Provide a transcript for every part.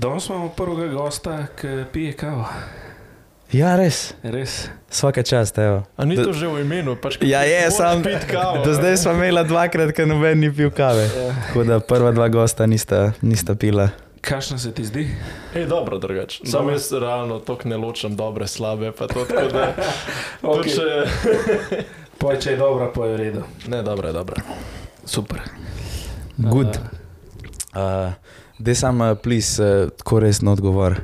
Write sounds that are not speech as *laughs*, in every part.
Danes imamo prvega gosta, ki pije kavo. Ja, res, Res. vsaka čast. Evo. A ni to že v imenu? Pač, Ja, je, sam. Kavo, Do zdaj smo imeli dvakrat, ker noben ni pil kave. Ja. Tako da prva dva gosta nista, nista pila. Kakšno se ti zdi? Ej, dobro, drugače. Sam Dobro. jaz realno tok ne ločem dobre, slabe, pa to tako da. *laughs* Ok. okay. če... *laughs* Poj, če je dobro, pa je v redu. Ne, dobro, dobro. Super. Good. Uh, Dej sam, uh, plis, uh, tako resno odgovor.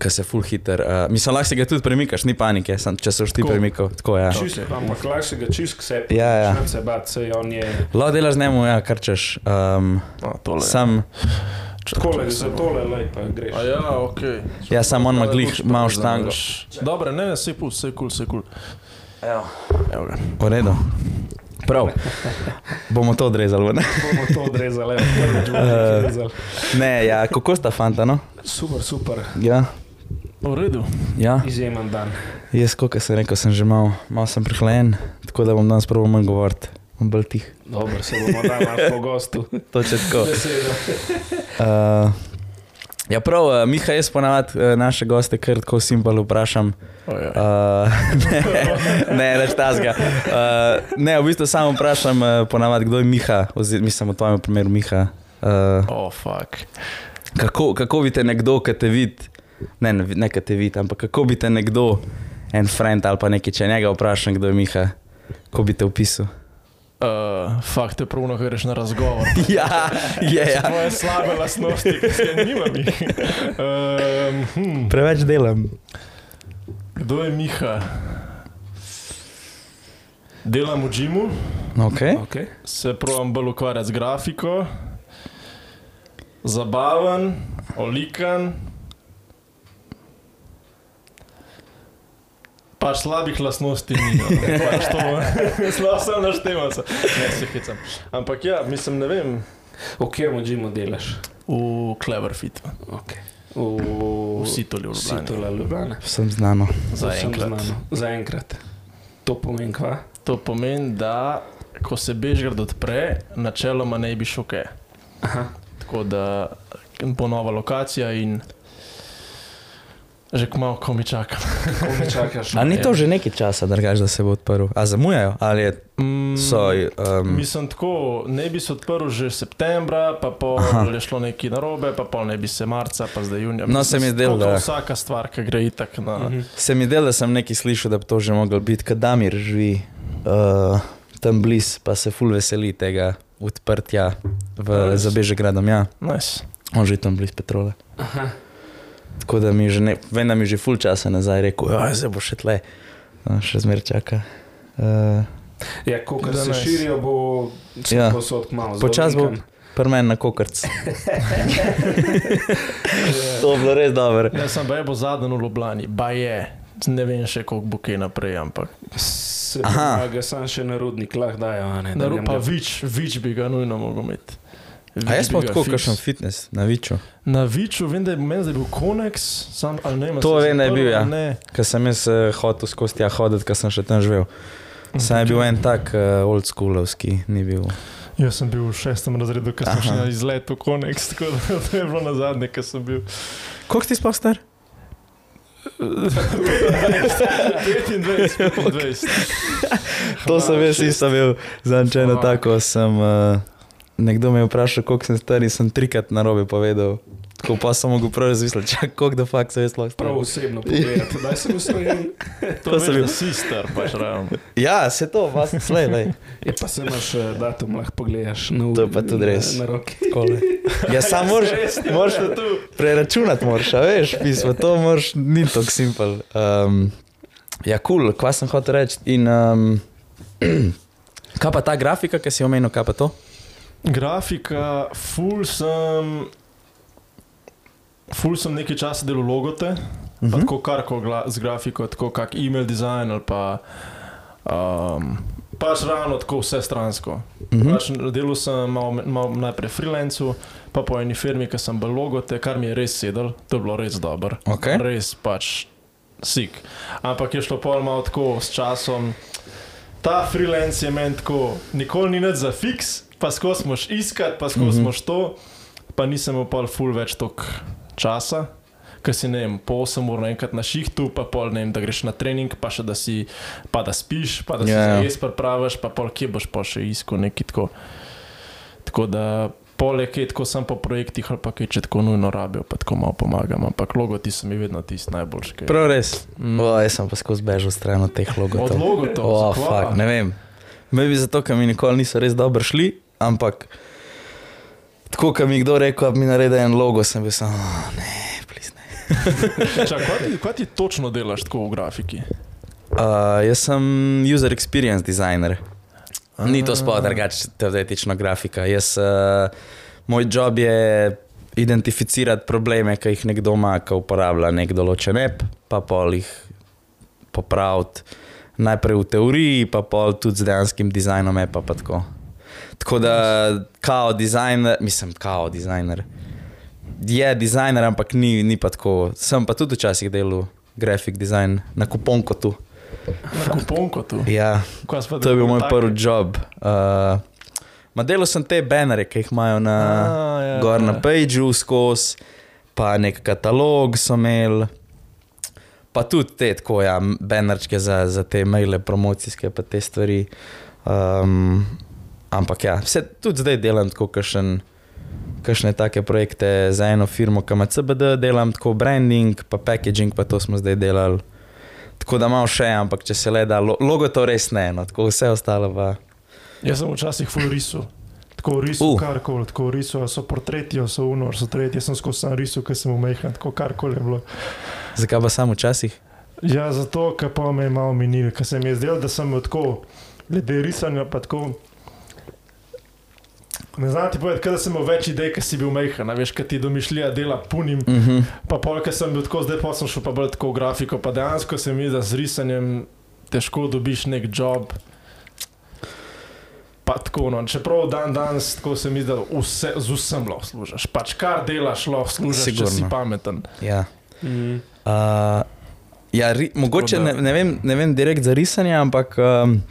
Ker se full hiter. Uh, mislim, lahko si ga tudi premikaš, ni panike, sam, če se už ti premikal. Tako ja. Čist, ampak lahko se ga čist se Ja, ja. Se bat, sej on je. Lahko delaš z njemu, ja, kar češ. Um, No, tole. sam, Takole, za tole lepa greš. A ja, ok. ja, sam on ima glih malo štango. Dobro, ne, ne, se kul, se kul, se kul. Evo. Evo ga. V redu. Prav. Bomo to odrezali, ne? Bomo to odrezali, nekaj Eh. Ne, ja, kako sta fanta, no? Super, super. Ja, V redu. ja. Izjemen dan. Jaz, kot sem rekel, sem že malo mal sem prihlajen, tako da bom danes prvo manj govoriti. Bom bolj tih. Dobro, se bomo dali po gostu. *laughs* Točno tako. Uh, ja, prav, uh, Miha, jaz ponavadi uh, naše goste kar tako simpel vprašam. O, ja. Uh, *laughs* ne, ne, več tazga. Uh, ne, v bistvu samo vprašam uh, ponavadi, kdo je Miha, oziroma mislim v tvojem primeru Miha. Uh, oh, fuck. kako, kako bi te nekdo, ki te vidi, ne, ne, ne ki te vidi, ampak kako bi te nekdo, en friend ali pa nekaj, če njega vprašam, kdo je Miha, kako bi te opisal? Uh, fakt je pravno, greš na razgovor. *laughs* ja, je, ja. Tvoje slabe lastnosti, ki se nimam jih. Um, hm. Preveč delam. Kdo je Miha? Delam v džimu, Okay. Okay. se pravim bolj ukvarjati z grafiko, zabaven, olikan. Pač slabih lastnosti ni. no. *laughs* Pač to *laughs* sem našteval. se. Ne, se hecam. Ampak ja, mislim, ne vem, V katerem džimu delaš? v Cleverfit, Okay. V v Sitolu v Ljubljani. Sitola Ljubljana. Vsem znano. Za Vsem enkrat. znano. Za enkrat. To pomeni kva? To pomeni, da ko se Bežgrad odpre, načeloma ne bi šel kaj. Aha. Tako da bo nova lokacija in že kmalo, ko mi čakam. Ko me čakaš? A ni to že nekaj časa, drugač, da se bo odprl? A zamujajo? Ali je, Mm, so, um, Mislim tako, ne bi se odprl že septembra, pa pol Aha. je šlo nekaj narobe, pa pol ne bi se marca, pa zdaj junija. No, Mislim, se mi je zdelo, kot da- Vsaka stvar, ki gre itak na. Mhm. se mi del, da sem nekaj slišal, da bi to že mogel biti, kad Damir živi uh, tam blizu, pa se ful veseli tega odprtja v, za Bežegradom. Ja, Nice. on že tam blizu Petrole. Aha. Tako da mi je že, ne, vem, da mi je že ful časa nazaj rekel, da se bo še tle, no, še zmer čaka. Uh, Ja, ko se nice. širijo, bo se Ja. posod kmalo. Počas bo- Prmen na kokrc. *laughs* to je bilo res dobro. Jaz sem pa je bo zadnji v Ljubljani, ba je. Ne vem še, koliko bo kaj naprej, ampak. Se Aha. ga sam še na rudnik lahko dajo. a Ne, da rupa ga- vič, vič bi ga nujno mogel imeti. A jaz Vič pa bi ga tako, fiks. kakšen fitness na viču. Na viču vem, da je meni zdaj bil Konex, sam, ali ne vem. To je vem, da je bil, ja. ali. Ker sem jaz uh, hotel skozi tja hoditi, ker sem še tam živel. Sam je bil en tak uh, old schoolovski, ni bil. Jaz sem bil v šestem razredu, ker sem Aha. šel na izlet v Konex, *laughs* tako da to je bilo na zadnje, ker sem bil. Koliko si sploh star? 25, 25. *laughs* To sem jaz isto bil, zančeno Fuck. tako sem. Uh, nekdo me je vprašal, koliko sem star in sem trikrat na robe povedal. Ko pa sem mogel prav razmisliti, *laughs* čak, koliko da fakt sem jaz sploh star. Prav osebno povedati, da sem ustrojen. *laughs* To, To sem bil. Si star, pač ravno. *laughs* Ja, se to, vas slej, lej. Je pa se imaš eh, datum, lahko pogledaš. Na, To je pa tudi res. Na, na roki. Takole. Ja, sam moraš, moraš preračunati, moraš, a veš, pismo, to moraš, ni tako simpel. Um, ja, kul, cool, kva sem hotel reči. In um, *clears throat* kaj pa ta grafika, ki si omenil, kaj pa to? Grafika, full sem. Ful sem nekaj časa delal logote, uh Mhm. -huh. tako kar ko gla, z grafiko, tako kak e-mail design ali pa. Um, pač ravno tako vse stransko. Uh Mhm. -huh. pač delal sem malo, malo najprej freelancu, pa po eni firmi, ki sem bil logote, kar mi je res sedel, to je bilo res dobro. Okay. Res pač sik. Ampak je šlo pol malo tako s časom. Ta freelance je meni tako, nikoli ni nič za fiks, pa skozi moš iskati, pa skozi Mhm. moš to, pa nisem pol full več tok časa. Ker si ne vem, po 8 ur enkrat na šihtu, pa pol ne vem, da greš na trening, pa še da si, pa da spiš, pa da si Ja, ja. yeah. res pripraviš, pa pol kje boš pa še iskal neki tako. Tako da poleg je tako sem po projektih ali pa kaj če tako nujno rabijo, pa tako malo pomagam, ampak logoti so mi vedno tisti najboljši. kaj- Prav res. Mm. O, jaz sem pa skozi bežal stran od teh logotov. Od logotov, O, fuck, ne vem. Maybe zato, ker mi nikoli niso res dobro šli, ampak tako, kot mi kdo rekel, mi naredi en logo, sem bil samo, "Oh, ne, please ne. *laughs* Čak, kaj, ti, kaj ti točno delaš tako v grafiki? Uh, jaz sem user experience designer. Ni to sploh drugače teoretična grafika. Jaz, uh, moj job je identificirati probleme, ki jih nekdo ima, ki uporablja nek določen app, pa pol jih popraviti. Najprej v teoriji, pa pol tudi z dejanskim dizajnom appa. pa Tako. Tako da, kao dizajner, mislim, kao dizajner. Je dizajner, ampak ni, ni pa tako. Sem pa tudi včasih delal grafik dizajn na kuponko tu. Na kuponko tu. Ja, to je bil moj prvi job. Uh, ma delal sem te banere, ki jih imajo na, A, ja, gor na ja. Pageu skozi, pa nek katalog so imeli. Pa tudi te tako, ja, banerčke za, za te maile, promocijske, pa te stvari. Um, ampak ja, vse tudi zdaj delam tako, kakšen. Kakšne take projekte za eno firmo, ki ima CBD, delam tako branding, pa packaging, pa to smo zdaj delali. Tako da imam še, ampak če se le da, lo- logo to res ne, no, tako vse ostalo pa. Jaz sem včasih full risu. Tako risu, Uh. karkoli, tako risu, so portreti, so uno, so tretji, jaz sem skozi sam risu, ker sem umehan, tako karkoli je bilo. Zakaj pa samo včasih? Ja, zato, ker pa me je malo minil, ker se mi je zdelo, da sem tako, glede risanja, pa tako. Ne znam ti povedati, kaj da sem imel več idej, ker si bil mehan, a veš, kaj ti domišljija dela punim. Uh -huh. Pa pol, ker sem bil tako, zdaj pa sem šel pa bolj tako v grafiko, pa dejansko se mi da z risanjem težko dobiš nek job. Pa tako, no, čeprav dan danes tako se mi zdi, da vse, z vsem lahko služiš. Pač kar delaš, lahko služiš, če si Sigurno. pameten. Ja. Mm. Uh, ja, ri, mogoče ne, ne, vem, ne vem direkt za risanje, ampak um,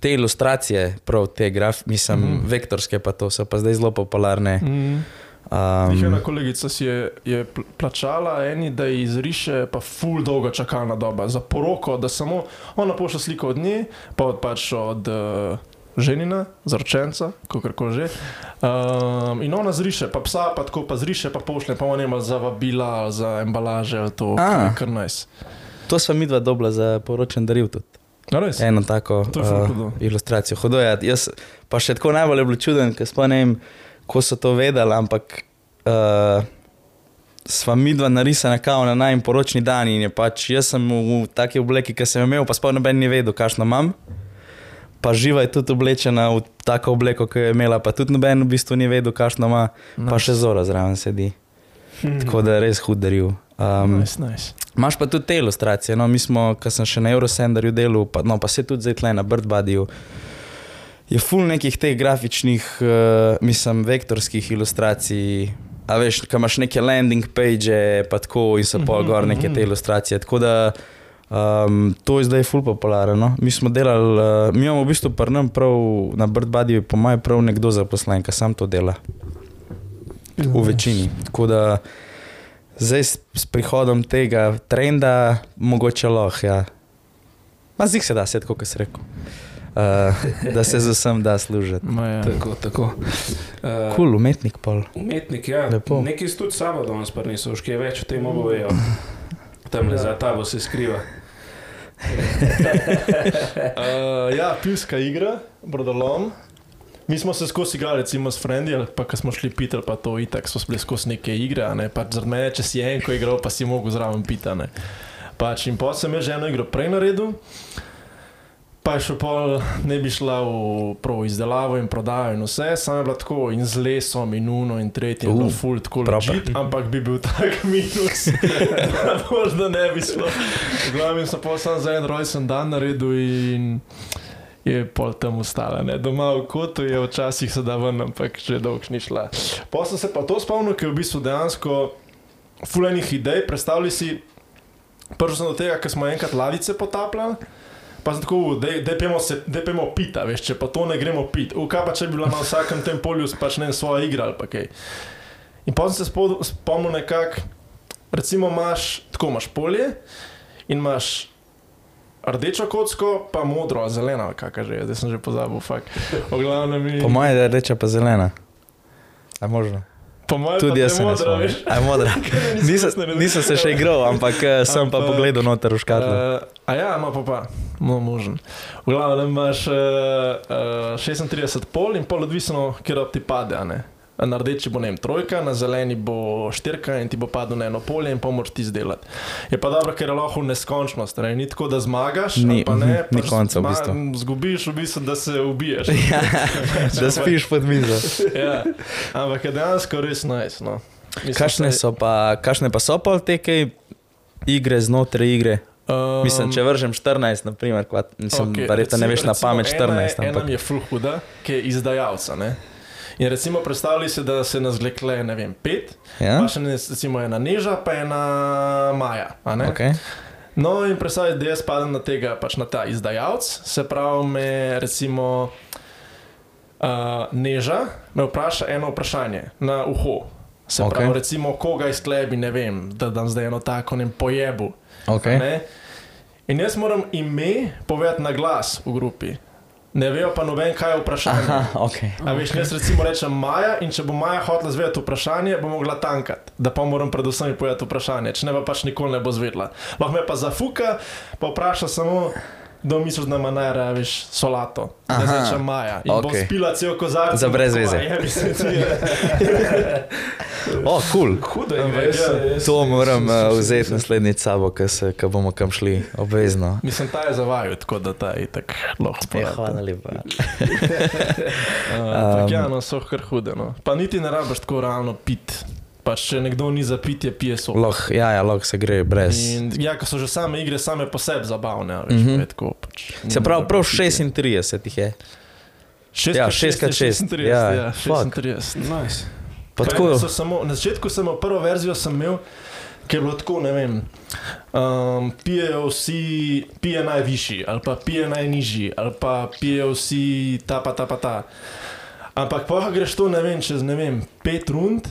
te ilustracije, prav te graf, mislim, mm vektorske, pa to so pa zdaj zelo popularne. Mm. Um, Ena kolegica si je, je pl- plačala eni, da ji izriše, pa ful dolga čakalna doba za poroko, da samo ona pošlje sliko od nje, pa od, pač od uh, ženina, zaročenca, kako že. Um, in ona zriše, pa psa, pa tako pa zriše, pa pošlje, pa ona ima za vabila, za embalaže, to, kar je kar nice. to sva mi dva dobila za poročen daril tudi. No, res? Eno tako uh, hudo. ilustracijo. Hudo je. Jaz pa še tako najbolj je bilo čuden, ker sploh ne vem, ko so to vedeli, ampak uh, sva mi dva narisana kao na najmanj poročni dan in je pač jaz sem v, taki obleki, ki sem imel, pa sploh noben ni vedel, kakšno imam. Pa živa je tudi oblečena v tako obleko, ki jo je imela, pa tudi noben v bistvu ni vedel, kakšno ima, pa še zora zraven sedi. Tako da je res hud daril. Um, Nice, nice. Imáš pa tudi te ilustracije. No, mi smo, ko sem še na Eurosenderju delal, pa, no, pa se tudi zdaj tle na Birdbuddyju. Je full nekih teh grafičnih, uh, mislim, vektorskih ilustracij. A veš, ko imaš neke landing page, pa tako in so pol Mhm, gor neke mhm. te ilustracije. Tako da um, to je zdaj full popularno. No. Mi smo delali, uh, mi imamo v bistvu prnem prav na Birdbuddyju, po mojem, prav nekdo zaposlen, ki sam to dela. V večini. Tako da zdaj s, prihodom tega trenda, mogoče lahko. Ja. Ma zdi se, da se tako, kot si rekel. Uh, da se z vsem da služiti. Ma, ja. Tako, tako. Uh, Kul, cool, umetnik pol. Umetnik, ja. Lepo. Nekaj si tudi sabo danes prinesel, še kaj več o tem obovejo. Tam le za tabo se skriva. Uh, *laughs* ja, pivska igra, brodolom. Mi smo se skozi igrali, recimo s Frendi, pa ko smo šli piti, ali pa to itak, so bili skozi neke igre, ne pa zaradi mene, če si enko igral, pa si mogel zraven piti. a ne. Pač in potem sem jaz že eno igro prej naredil, pa je še pol ne bi šla v prav izdelavo in prodajo in vse, samo je bilo tako in z lesom in uno in tretje, in Uh, full tako legit, ampak bi bil *laughs* tak minus, *laughs* da možno ne bi šlo. V glavnem sem pa sam za en rojsten dan naredil in je pol tam ostala. Ne? Doma v kotu je včasih se da ven, ampak že dolgo ni šla. Pa sem se pa to spomnil, ker je v bistvu dejansko fulejnih idej. Predstavljaj si, prvo sem do tega, ker smo enkrat lavice potapljali. Pa sem tako, da pojmo pita, veš, če pa to ne gremo pit. V kaj pa če bi bila na vsakem tem polju pač ne svoja igra ali pa kaj. In potem se spomnim nekako, recimo imaš, tako imaš polje in imaš rdečo kocko, pa modro, zeleno, kakor že, zdaj sem že pozabil, mi... Po mojem je rdeča pa zelena. A možno. Tudi pa jaz te se ne modro, spomnim. veš. A je modra. *laughs* Nisem, nisem se še igral, ampak eh, sem pa Ampak, pogledal noter v škatlo. Uh, a ja, ima pa pa, no, možen. V glavnem imaš uh, uh, 36 pol in pol odvisno, kjer ti pade. Na rdeči bo ne vem, trojka, na zeleni bo štirka in ti bo padlo na eno polje in pomoč ti izdelati. Je pa dobro, ker je lahko neskončnost, ne? ni tako, da zmagaš, Ni, pa ne, mhm, ni konca v bistvu. Zgubiš v bistvu, da se ubiješ. *laughs* Ja, da spiš pod mizo. ja. Ampak je dejansko res nice. No. Mislim, Kakšne saj- so pa, kakšne pa so pa te kaj igre znotraj igre? Um, Mislim, če vržem 14, naprimer, kvat, mislim, okay, verjetno ne veš na pamet 14, Ena, ena ampak mi je full huda, ki je izdajalca. Ne? In recimo predstavljaj si, da se nas vlekle, ne vem, pet, ja? pa še ne, recimo ena neža, pa ena maja. okay. No in predstavljaj, da jaz padem na tega, pač na ta izdajalec, se pravi, me recimo uh, neža me vpraša eno vprašanje na uho. Se Ok. pravi, recimo, koga iz klebi, ne vem, da dam zdaj eno tako nem pojebu. Okay. Ne? In jaz moram ime povedati na glas v grupi. Ne vejo pa noben, kaj je vprašanje. Aha, okay. A veš, jaz recimo rečem Maja in če bo Maja hotela zvedeti vprašanje, bo mogla tankati, da pa moram predvsem povedati vprašanje, če ne pa pač nikoli ne bo zvedla. Lahko me pa zafuka, pa vpraša samo, kdo misliš, da ima najraje, veš, solato. Da Aha, reče Maja. In okay. bo spila cel kozarec. Za brez veze. *laughs* O, kul. Hudo je, res. ja, To moram uh, vzeti naslednjič sabo, ko bomo kam šli, obvezno. Mislim, ta je zavajal, tako da ta je tako lahko Ja, porata. hvala lepa. *laughs* Ampak Um, ja, no, so kar hude. No. Pa niti ne rabiš tako realno pit. Pač, če nekdo ni za pitje, pije so. Loh, ja, ja, lahko se gre brez. In, ja, ko so že same igre same po sebi zabavne. a Veš, mm -hmm. tako, pač, Se pravi, prav pitje. 36 jih je. Šest Ja, krat šest je 6x6, 36, ja, ja, fuck. 36. Nice. Pa Pa tako, Samo, na začetku sem imel prvo verzijo, sem imel, ki je bilo tako, ne vem. Um, pijejo vsi, pije najvišji, ali pa pije najnižji, ali pa pijejo vsi ta pa ta pa ta. Ampak pa greš to, ne vem, čez ne vem, pet rund,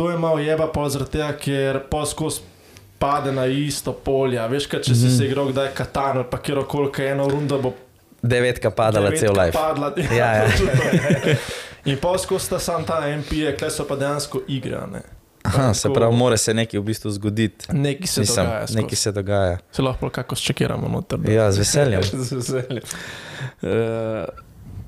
to je malo jeba, pa zaradi tega, ker poskos pade na isto polje. Veš, kaj, če si Mhm. se igral, kdaj katan ali pa kjer koli, eno rundo bo devetka padala cel devetka life. Padla, *laughs* Ja, ja. *laughs* to. In poskos sta sam ta MP, kle so pa dejansko igre. a Ne? Aha, se Tako- pravi, mora se nekaj v bistvu zgoditi. Nekaj se Mislim, dogaja. skozi. nekaj se dogaja. Se lahko kako ščekiramo noter. da- Ja, z veseljem. *laughs* Z veseljem. Uh,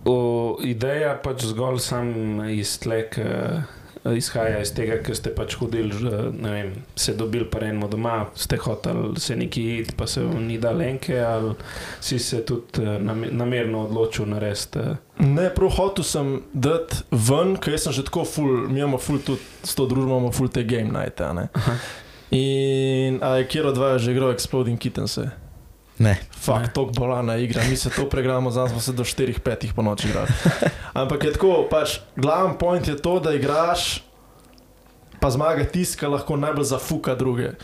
o, ideja pač zgolj sam iz tlek. Uh, Izhaja iz tega, ker ste pač hodili, že, ne vem, se dobili pa eno doma, ste hoteli se neki iti, pa se vam ni dal enke, ali si se tudi eh, name- namerno odločil narediti. eh, Ne, prav hotel sem dati ven, ker sem že tako full, mi imamo full tudi s to družbo, imamo full te game night. In a je kjer od vas že igral Exploding Kittens? Ne. Ne. Fakt, tok bolana igra, mi se to pregramo, zdaj smo se do 4-5 po noči igrali. *laughs* Ampak je tako, pač glaven point je to, da igraš, pa zmaga tisti, ki lahko najbolj zafuka druge.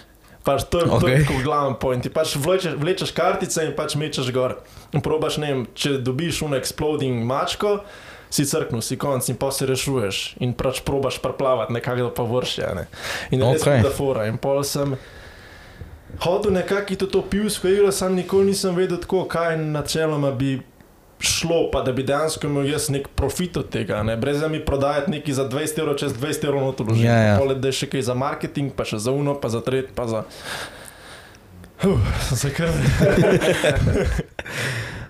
Pač to je okay. Tako glaven point. Ti pač vlečeš, vlečeš kartice in pač mečeš gor. In probaš, ne vem, če dobiš un exploding mačko, si crknil, si konc in pa se rešuješ. In pač probaš preplavati nekako do površja. Ne? In res Okej. okay. da fora. In pol sem hodil nekako in to pivsko igro, sam nikoli nisem vedel tako, kaj načeloma bi šlo, pa da bi dejansko imel jaz nek profit od tega, ne? brez da mi prodajati nekaj za 20 evrov, čez 20 evrov noto vložim. Ja, ja. Poleg da je še kaj za marketing, pa še za uno, pa za tret, pa za... Huh, za kar. *laughs*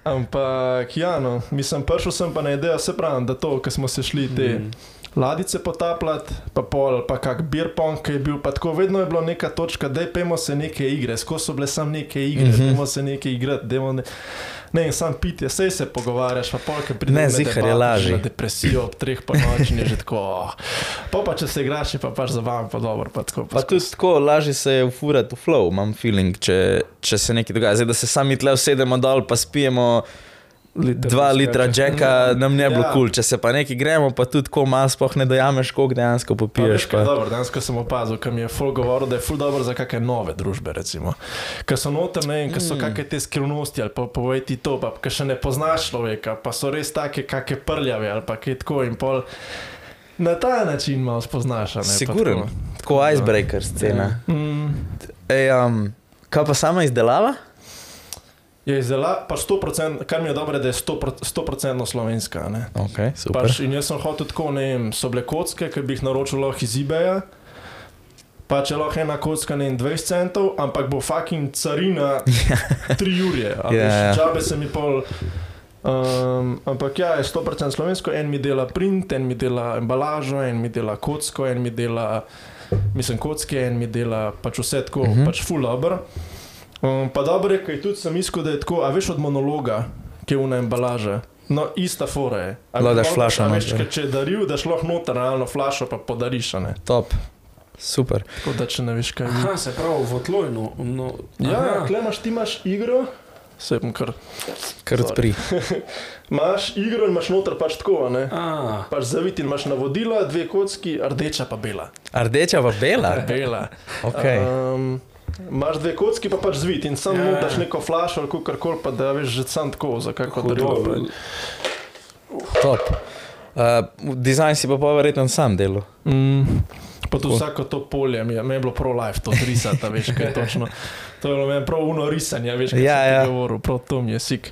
Ampak, ja, no, mislim, prišel sem pa na idejo, se pravi, da to, ko smo se šli te Mm. Ladice potapljati, pa pol, pa kak beer pong, ki je bil, pa tako vedno je bila neka točka, da pejmo se neke igre, skozi so bile samo neke igre, Mhm. dajmo se neke igrati, dajmo ne, ne sam pitje, sej se pogovarjaš, pa pol, ki prideš Ne, zihar je lažje. Depresijo ob treh po noči je že tako, oh. pa pa če se igraš, je pa pač za vam pa dobro, pa tako. Pa tudi tako, lažje se je ufurati v flow, imam feeling, če, če se nekaj dogaja. Zdaj, da se sami tle usedemo dol, pa spijemo Liter dva litra jacka, nam ne bi bilo Ja. kul. Cool. Če se pa nekaj gremo, pa tudi ko malo sploh ne dojameš, koliko dejansko Pa popiješ. je Pa. dobro, danes ko sem opazil, mi je ful govoril, da je ful dobro za kakšne nove družbe, recimo. Ker so noter, ne vem, ker so Mm. kakšne te skrivnosti, ali pa povej ti to, pa ker še ne poznaš človeka, pa so res take, kakšne prljave, ali pa kaj tako in pol. Na ta način malo spoznaš. ne, pa Siguren. tako. Tako icebreaker scena. Mm, Ej, um, kaj pa sama izdelava? Je izdela, pa 100%, kar mi je dobro, da je 100%, 100 slovenska. ne. Ok, super. Pač, in jaz sem hotel tako, ne vem, so bile kocke, ki bi jih naročil iz eBaya. Pa če lahko ena kocka ne vem, 20 centov, ampak bo fucking carina *laughs* 3 ure. Ja, ja. Čabe se mi pol. Um, ampak ja, je 100% slovensko, en mi dela print, en mi dela embalažo, en mi dela kocko, en mi dela, mislim, kocke, en mi dela pač vse tako, uh Mhm. -huh. pač full dobro. Um, pa dobro je, kaj tudi sem iskal, da je tako, a veš od monologa, ki je una embalaža. No, ista fora je. A Lahko bi daš pol flašo a veš, ker Če daril, daš lahko noter realno flašo, pa podariš. a Ne? Top. Super. Tako da če ne veš kaj. Aha, se pravi, v Otlojnu. No, Ja, aha. klej imaš, ti imaš igro, se bom kar. Kar odpri. *laughs* Imaš igro in imaš noter pač tako, a ne. A, Pač zaviti imaš navodila, dve kocki, rdeča pa bela. Rdeča pa bela. *laughs* Bela. Okay. Um, Imaš dve kocki, pa pač zvit in sam Ja, ja, ja. daš neko flašo ali karkoli, pa da veš že sam tako, za kako hudo. darilo. Top. Uh, dizajn si pa pa verjetno sam delo. Mm, pa tudi Tako. vsako to polje mi je, mi je bilo pro life, to risati, a veš kaj točno. *laughs* To je bilo meni prav uno risanje, veš kaj Ja, sem ti ja. govoril, prav to mi je sik.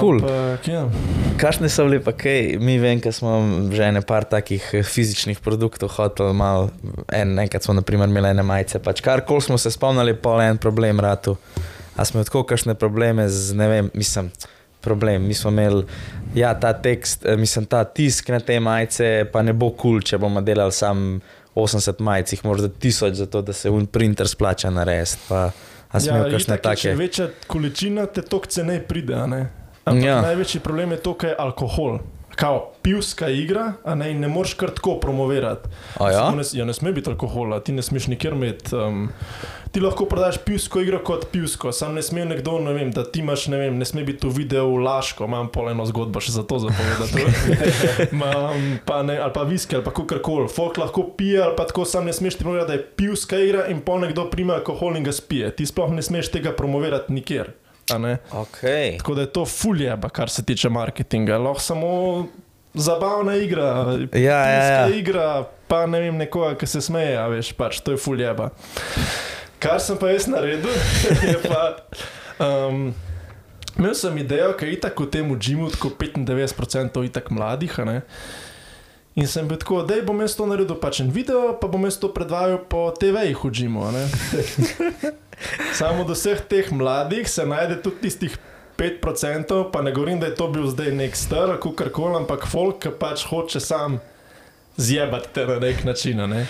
Cool. Ampak, ja. Kakšne so bile pa kaj? Mi vem, ker smo že ene par takih eh, fizičnih produktov hoteli malo. En, enkrat smo naprimer imeli ene majice, pač karkoli smo se spomnili, pol en problem ratu. A smo tako kakšne probleme z, ne vem, mislim, problem. Mi smo imeli, ja, ta tekst, eh, mislim, ta tisk na te majice, pa ne bo kul, cool, če bomo delali sam 80 majic, jih morda tisoč, zato da se un printer splača narediti. Pa, a kakšne Ja, itak je, Če take? večja količina, te tok cenej pride. ja. največji problem je to, kaj je alkohol. Kao pivska igra, a ne, ne moreš kar tako promovirati. A ja? Ne, ja, ne sme biti alkohola, ti ne smeš nikjer imeti. Um, ti lahko prodaš pivsko igro kot pivsko, sam ne sme nekdo, ne vem, da ti imaš, ne vem, ne sme biti v videu laško, imam pol eno zgodbo še za to zapovedati. *laughs* Imam pa ne, ali pa viski, ali pa kakorkoli. Folk lahko pije, ali pa tako sam ne smeš ti promovirati, da je pivska igra in pol nekdo prima alkohol in ga spije. Ti sploh ne smeš tega promovirati nikjer. Okay. Tako da je to fuljeba, kar se tiče marketinga. Lahko samo zabavna igra, Ja, ja, ja. igra, pa ne vem, nekoga, ki se smeje, a veš, pač to je fuljeba. Kar sem pa jaz naredil, *laughs* je pa. Um, imel sem idejo, ki je itak v tem džimu, tako 95% itak mladih. In sem bil tako, da bom jaz to naredil pač en video, pa bom jaz to predvajal po TV-jih v džimu. *laughs* Samo od vseh teh mladih se najde tudi tistih 5%, pa ne govorim, da je to bil zdaj nek star, kako koli, ampak folk, ki pač hoče sam zjebati te na nek način. Ne?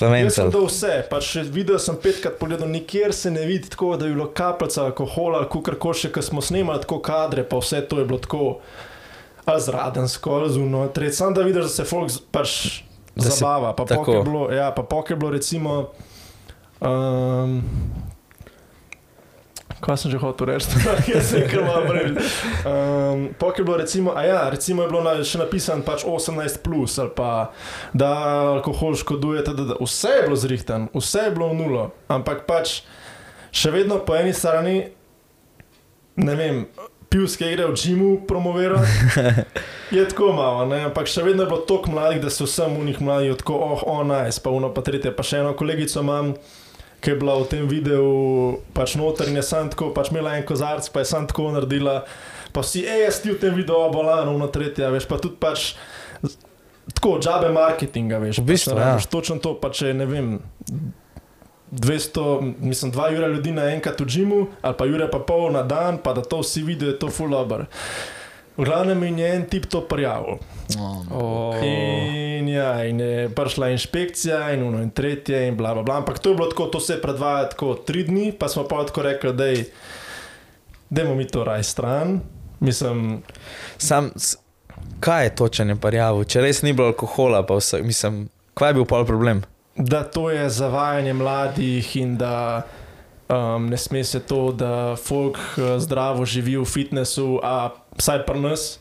Jaz sem dal vse, pač še video sem petkrat pogledal, nikjer se ne vidi tako, da je bilo kapljica alkohola, kako koli še, ko smo snemali tako kadre, pa vse to je bilo tako. Zradensko, ali zuno, tretj, samo da vidiš, da se folk pač Da se- zabava. Pa tako. pok je bilo, ja, pa pok je bilo recimo. Um, Kaj sem že hotel reči? *laughs* Jaz sem kar malo bril. Um, Pok je bilo recimo, a ja, recimo je bilo na, še napisano pač 18 plus ali pa da alkohol škoduje, td. vse je bilo zrihtan, vse je bilo v nulo, ampak pač še vedno po eni strani, ne vem, pivske igre v džimu promovira. *laughs* Je tako malo, ne? ampak še vedno je bilo toliko mladih, da so vsem v njih mladi tako, oh, oh, nice, pa uno pa tretje, pa še eno kolegico imam. Ki je bila v tem videu, pač noter in je sam tako, pač imela en kozarc, pa je sam tako naredila. Pa vsi, hej, jaz ti v tem videu obolano, no tretje, a veš, pa tudi pač tako, džabe marketinga, veš. V bistvu, pač, ja. rabiš Točno to, pa če ne vem. 200, mislim, 2 ure ljudi naenkrat v džimu, ali pa ure pa pol na dan, pa da to vsi vidijo, je to full dobro. V glavnem je en tip to prijavil. Oh. In, ja, in je prišla inšpekcija, in uno in tretje, in bla, bla, bla. Ampak to je bilo tako, to se predvaja tako tri dni, pa smo pa tako rekli, da je, da mi to raj stran. Mislim, Sam, kaj je točen je parjavo? Če res ni bilo alkohola, pa vse, mislim, kaj je bil pol problem? da to je zavajanje mladih in da um, ne sme se to, da folk eh, zdravo živi v fitnessu, a vsaj pri nas.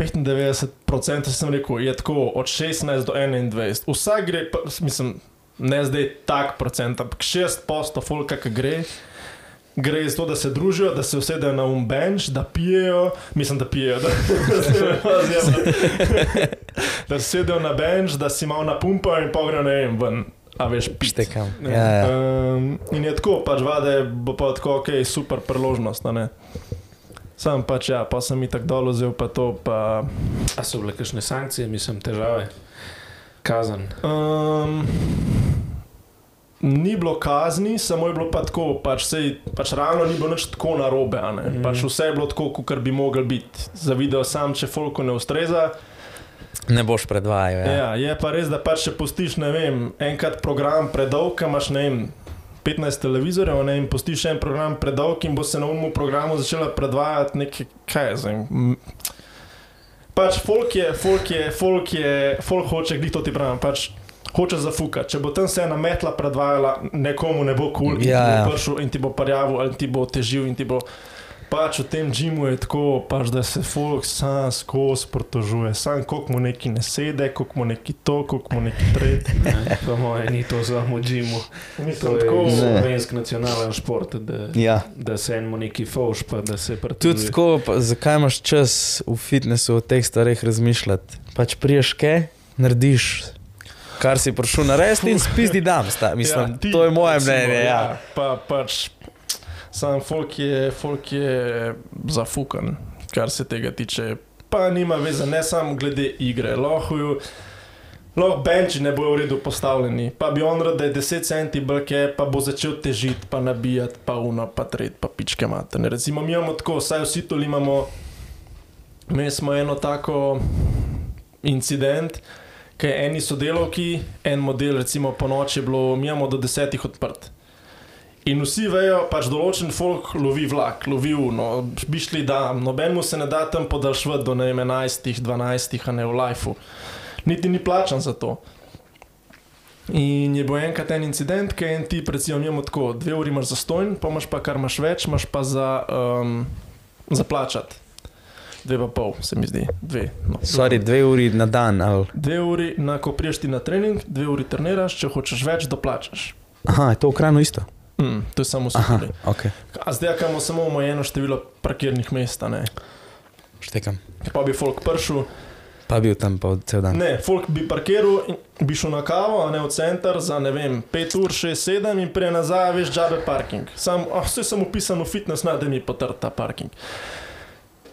95% sem rekel, je tako od 16 do 21. Vsak gre, pa, mislim, ne zdaj tak procent, ampak 6% folka, ki gre, gre za to, da se družijo, da se usedejo na um bench, da pijejo, mislim, da pijejo, da, *laughs* da se usedejo na bench, da si malo napumpajo in pogrejo ne vem ven. A veš, pište. Štekam. Ja, ja. Um, in je tako, pač vade bo pa tako, ok, super priložnost. a ne. Sam pač ja, pa sem jih tako dol vzel, pa to pa. A so bile kakšne sankcije, mislim, težave, kazen. Um, ni bilo kazni, samo je bilo pa tako, pač, sej, pač ravno ni bilo nič tako narobe. Mm pač vse je bilo tako, kot bi mogel biti. Za video sam, če folko ne ustreza. Ne boš predvajal. Ja. Ja. Ja, je pa res, da pač če pustiš, ne vem, enkrat program predolg, imaš ne vem. 15 televizorjev ne, in postiš en program predolg, in bo se na umu programu začela predvajati nekaj, kaj je zdaj. m, Pač folk je, folk je, folk je, folk hoče, glih to ti pravim, pač hoče zafukati. Če bo tam se ena metla predvajala, nekomu ne bo kul, cool, Ja, in ti ja. bo prišel in ti bo parjavil, ali ti bo težil in ti bo. Pač v tem džimu je tako, pač, da se folk sam skozi protožuje, sam koliko mu neki ne sede, koliko mu neki to, koliko mu neki tretje. *laughs* Ne, Po mojem, ni to za mudžimu. To Mislim, je tako, slovenski nacionalen šport, da, Ja. da se enemu neki fauš, pa da se Tudi pretuduje. tako, pa, zakaj imaš čas v fitnessu o teh stvareh razmišljati? Pač priješ kaj, narediš, kar si prišel narediti in spizdi dam. Sta. Mislim, ja, ti, to je moje recimo, mnenje. Ja. Pa, pač, sam folk je, folk je zafukan, kar se tega tiče. Pa nima veze, ne samo glede igre. Lahko ju- Lahko benči ne bojo v redu postavljeni, pa bi on rad, da je 10 centi brke, pa bo začel težiti, pa nabijati, pa uno, pa tret, pa pičke materne. Recimo, mi imamo tako, saj vsi tu imamo, mi smo eno tako incident, je eni sodelavki, en model, recimo po noči je bilo, mi imamo do desetih odprt. In vsi vejo, pač določen folk lovi vlak, lovi uno, bi šli da, nobenemu se ne da tam podaljšati do ne vem 11, 12, a ne v lifeu. Niti ni plačan za to. In je bil enkrat en incident, ki je en tip, recimo, imamo tako, dve uri imaš za stojn, pa imaš pa kar imaš več, imaš pa za, um, za plačati. Dve pa pol, se mi zdi, dve. No. Sorry, dve uri na dan. Ali... Dve uri, na, ko priješ ti na trening, dve uri treniraš, če hočeš več, doplačaš. Aha, je to v krajno isto. Mm, to je samo skupaj. ok, A zdaj imamo samo omejeno število parkirnih mest, štekam. Pa bi folk prišel, Pa bil tam pa cel dan. ne, folk bi parkiral in bi šel na kavo, a ne v center za ne vem, 5 ur, 6, 7 in prej nazaj, veš, džabe parking. Sam, ah, vse sem upisan v fitness, naj da mi potrta ta parking.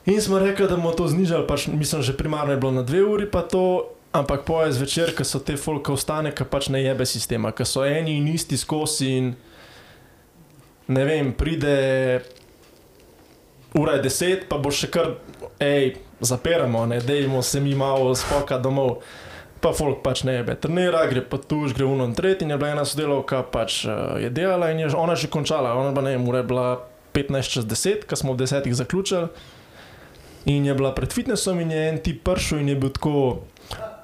In smo rekli, da bomo to znižali, pač mislim, že primarno je bilo na 2 uri, pa to. Ampak poje zvečer, ko so te folke ostane, ki pač ne jebe sistema, ki so eni in isti skozi in ne vem, pride ura je deset, pa bo še kar, hej, zaperamo, ne, dejmo se mi malo spoka domov. Pa folk pač ne jebe, trenira, gre pa tuž, gre uno in tretji, in je bila ena sodelovka, pač uh, je delala in je ona že končala, ona pa ne vem, ura je bila 15 čez 10, ko smo v desetih zaključili. In je bila pred fitnessom in je en tip prišel in je bil tako,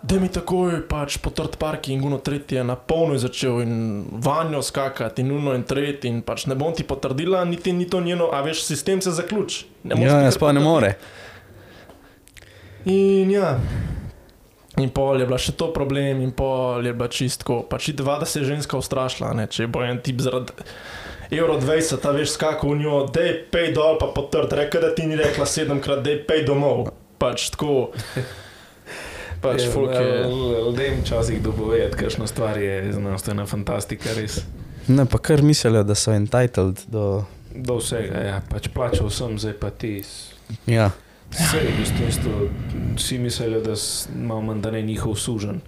da mi takoj pač potrt parking, uno tretji je na polno začel in vanjo skakati in uno in tretji in pač ne bom ti potrdila, niti ni to njeno, a veš, sistem se zaključi. Ne Ja, ja kar sploh ne more. In ja. In pol je bila še to problem, in pol je bila čistko. Pač dva, da se je ženska ustrašila, ne? če bo en tip zaradi evro 20, ta veš, skakal v njo, da je pej dol, pa potrd, reka, da ti ni rekla sedemkrat, da je pej domov. Pač tako. Pač folk je. Ljudem včasih dopovedati, kakšno stvar je znanstvena fantastika, res. Ne, pa kar mislijo, da so entitled do. Do vsega, ja, pač plačal sem, zdaj pa ti. Ja, Vse je v bistvu. Vsi mislijo, da imamo manj, da ne njihov sužen.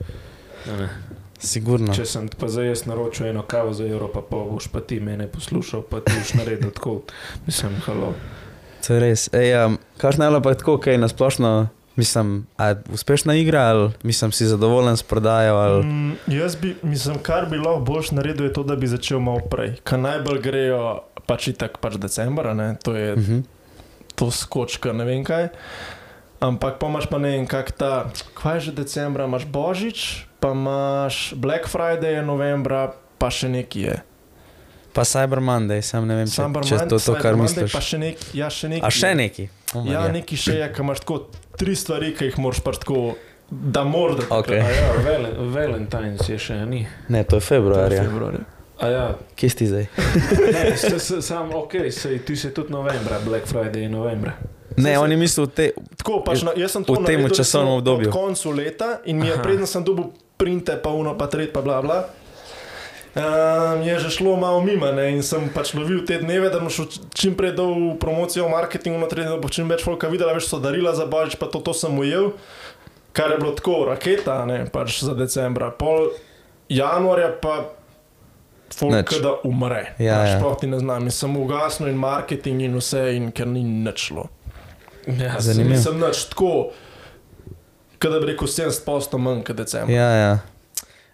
Ne. sigurno. Če sem pa zdaj jaz naročil eno kavo za evro, pa pol boš pa ti mene poslušal, pa ti boš naredil tako. Mislim, halo. To je res. Ej, um, je bilo pa tako, kaj nasplošno, mislim, a je uspešna igra ali mislim, si zadovoljen s prodajo? Ali... Mm, jaz bi, mislim, kar bi lahko boljš naredil, je to, da bi začel malo prej. Kaj najbolj grejo, pač itak, pač decembra, ne? to je Uh -huh. to skočka, ne vem kaj. Ampak pa imaš pa ne vem, kak ta, kaj je že decembra, imaš Božič, pa imaš Black Friday, novembra, pa še neki je. Pa Cyber Monday, sam ne vem, če, Cyber če je to, to kar Monday, misliš. Še neki, ja, še neki. A še neki? Oh Ja, neki še je, ki imaš tako tri stvari, ki jih moraš pač tako, da moraš. Ok. A ja, Val- Valentine's je še ni. Ne, to je februarja. Februarja. A ja, Kje si zdaj? *laughs* ne, se, se, sam, ok, sej, ti si tudi novembra, Black Friday je novembra. Ne, oni mislijo te. Tako, pač, jaz sem to v tem časovnem obdobju. Ob koncu leta in mi je predtem sem dobil printe, pa uno, pa tret, pa bla bla. Um, je že šlo malo mimo ne, in sem pač lovil te dneve, da šel čim prej dol v promocijo, v marketingu, notri, da bo čim več folka videla, več so darila za božič, pa to, to sem ujel, kar je bilo tako, raketa, ne, pač za decembra. Pol januarja pa folk, da umre. Ja, ja. Sploh ti ne znam, in sem ugasnil in marketing in vse, in ker ni nič šlo. Ja, Zanimivo. Nisem nič tako, kot da bi rekel 70 posto manj kot decembra. Ja, ja.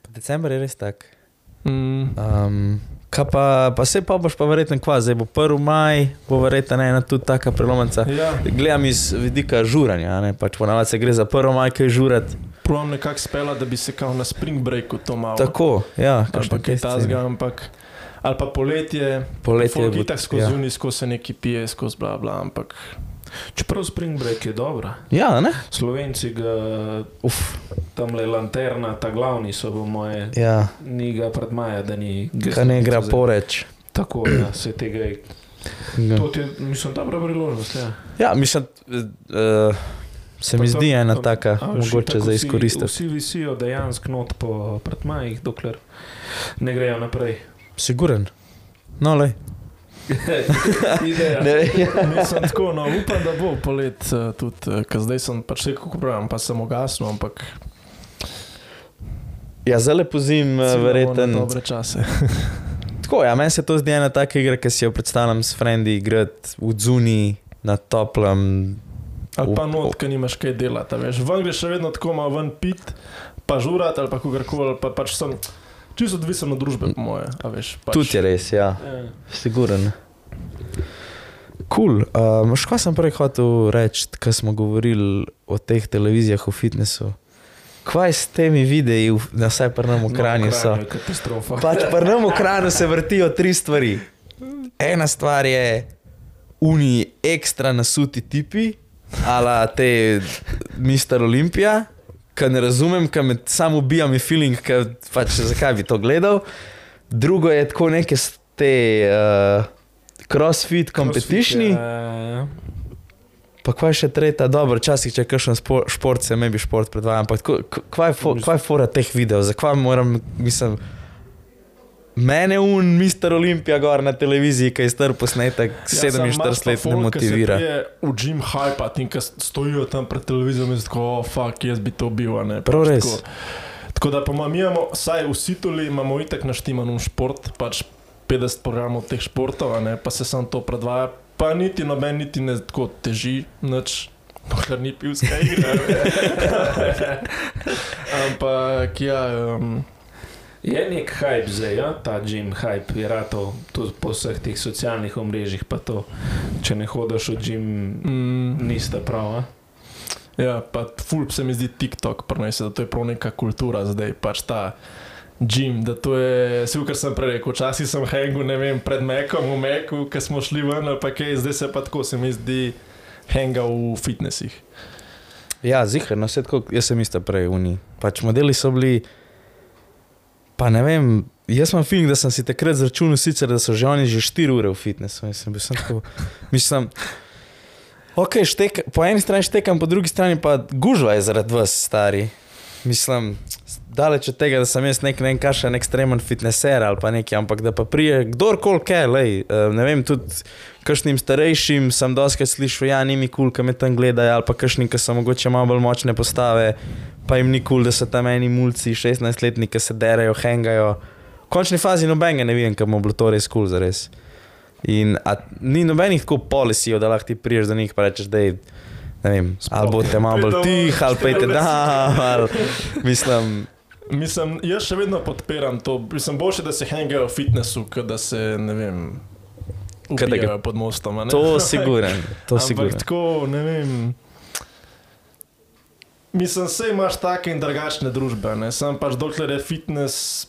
December je res tak. Mm. Um, kaj pa, pa se pa boš pa verjetno kva, zdaj bo 1. maj, bo verjetno ena tudi taka prelomnica. Ja, Gledam iz vidika žuranja, ne pač ponavadi se gre za 1. maj, kaj žurati. provam nekako spela, da bi se kao na spring breaku to malo. Tako, ja, kaj te tasga, scene. ampak. Ali pa poletje, Poletje bo- itak skozi ja. zunaj, skozi neki pije, skozi bla bla, ampak Čeprav Spring Break je dobra. Ja, ne? Slovenci ga Uf, tam le lanterna, ta glavni so po moje, ja, ni ga pred maja, da ni kaj ne igra poreč. Tako, ja, *clears throat* se tega je. Ja. To je, mislim, dobra priložnost, ja. Ja, mislim, uh, se mi Pa zdi ena to- taka, A mogoče za izkoristiti. Vsi visijo dejansko not po predmajih, dokler ne grejo naprej. Siguren. No, le. *laughs* Ideja. nisem *laughs* tako, no upam, da bo polet uh, tudi, uh, ker zdaj sem pač rekel, kako pravim, pa sem ugasnil, ampak Ja, zelo pozim, na verjeten. Dobre čase. *laughs* Tako, ja, meni se to zdi ena taka igra, ki si jo predstavljam s frendi, igrati v zuni, na toplem. Ali pa not, ki nimaš kaj delati, veš. Ven greš še vedno tako malo ven pit, pa žurat ali pa kogarkoli, pa pač sem čisto odvisen od družbe, po moje, a veš. Pač, Tudi je res, ja, Ja. siguren. Cool. Um, Škoda sem prej hotel reči, ko smo govorili o teh televizijah v fitnessu. Kaj s temi videi, na vsaj nam v Kranju so? No, katastrofa. Pač v Kranju se vrtijo tri stvari. Ena stvar je uni ekstra nasuti tipi, ala te Mister Olimpija, ki ne razumem, ki me samo ubija mi feeling, ki pač zakaj bi to gledal. Drugo je tako neke s- te uh, crossfit competitioni. Ja, Pa kaj še tretja, dobro, včasih če kakšen šport se, me bi šport predvajal, ampak tako, k- kaj je fo- kaj je fora teh videov, zakaj moram, mislim, mene un Mister Olimpija gor na televiziji, ki je star posnetek, Ja, 47 let ne motivira. Je v gym hype, in ki stojijo tam pred televizijo in tako, oh, fuck, jaz bi to bil. ne, Prav pač res. Tako, tako da pa mi imamo, vsaj vsi tuli imamo itak naštiman un šport, pač 50 programov teh športov, ne, pa se sam to predvaja, pa niti noben niti ne tako teži, nič. Dokler ni pivska igra. *laughs* Ampak ja, um, Je nek hype zdaj, ja? ta gym hype je rato tudi po vseh teh socialnih omrežjih, pa to, če ne hodiš v gym, mm, nista prav. a? Ja, pa ful se mi zdi TikTok, prenese, da to je prav neka kultura zdaj, pač ta gym, da to je, vse kar sem prej rekel, včasih sem hangul, ne vem, pred Mekom, v Meku, ki smo šli ven, ali pa kaj, zdaj se pa tako se mi zdi hanga v fitnesih. Ja, zihar, no vse tako, jaz sem isto prej uni. Pač modeli so bili, pa ne vem, jaz imam feeling, da sem si takrat zračunal sicer, da so že oni že 4 ure v fitnessu. in Sem bil sem tako, mislim, ok, štek, po eni strani štekam, po drugi strani pa gužva je zaradi vas, stari. Mislim, daleč od tega, da sem jaz nek, ne vem, kašen ekstremen fitneser ali pa nekaj, ampak da pa prije kdorkoli kaj, lej, eh, ne vem, tudi kakšnim starejšim sem doskrat slišal, ja, ni mi kul, cool, ki me tam gledajo, ali pa kakšnim, ki so mogoče malo bolj močne postave, pa jim ni kul, cool, da so tam eni mulci, 16-letni, ki se derajo, hengajo. V končni fazi nobenega ne vem, kam bo bilo to res kul, cool, zares. In a, ni nobenih tako policijev, da lahko ti priješ do njih in rečeš, da je. Ne vem, ali boste malo bolj tih, ali pejte 14 tam, ali mislim. Mislim, jaz še vedno podpiram to, mislim, boljše, da se hangajo v fitnessu, kot da se, ne vem, da ga- ubijajo pod mostom. a ne. To siguren, to Ampak siguren. tako, ne vem. Mislim, vse imaš take in drugačne družbe, ne? sam pač dokler je fitness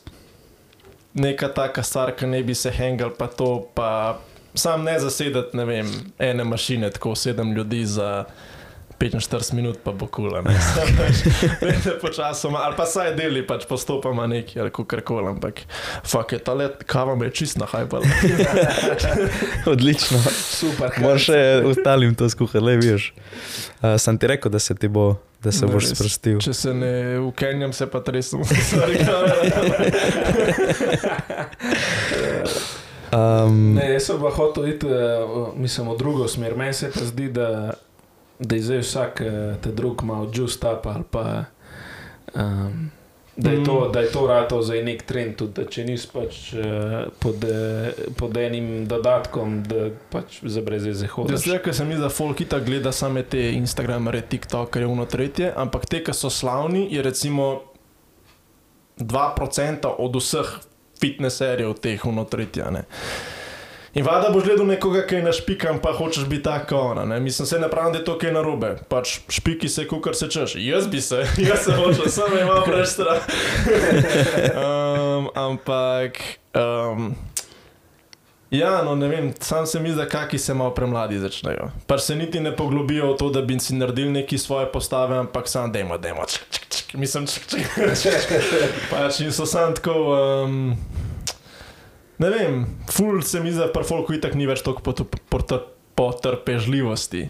neka taka stvar, ki ne bi se hengal, pa to, pa sam ne zasedati, ne vem, ene mašine, tako sedem ljudi za 45 minut pa bo kula. Ne, *laughs* ne počasoma, ali pa saj deli, pač postopoma neki, ali kako koli, ampak fakt je ta let, kava me je čist nahajpala. *laughs* Odlično. Super. Moraš še ostalim to skuhati, le veš. Uh, sem ti rekel, da se ti bo, da se Ne, boš res. sprostil. Če se ne ukenjam, se pa tresem. *laughs* Um, Ne, jaz sem pa hotel iti, uh, mislim, v drugo smer. Meni se pa zdi, da, da je zdaj vsak uh, te drug malo just up ali pa. Um, Da je, to, Mm. da je to ratov za nek trend, tudi da če nisi pač uh, pod, eh, pod enim dodatkom, da pač za brez veze hodiš. Zdaj, ker se mi zdi, da folk itak gleda same te Instagramere, TikTokerje, uno tretje, ampak te, ki so slavni, je recimo 2% od vseh fitnesserjev teh uno tretja. Ne. In vada boš gledal nekoga, ki je našpikan, pa hočeš biti tako ona. Ne? Mislim, se ne pravim, da je to kaj narobe. Pač špiki se, kukar se češ. Jaz bi se, *laughs* jaz se hočem, samo imam *laughs* preveč strah. um, ampak. Um, Ja, no ne vem, sam se mi zdi, da kaki se malo premladi začnejo. Pač se niti ne poglobijo v to, da bi si naredili neki svoje postave, ampak sam demo, demo, čk, čk, čk, mislim, čk, čk, čk. Pač in so sam tako, um, ne vem, ful se mi da pri folku itak ni več toliko pot- pot- potrpežljivosti.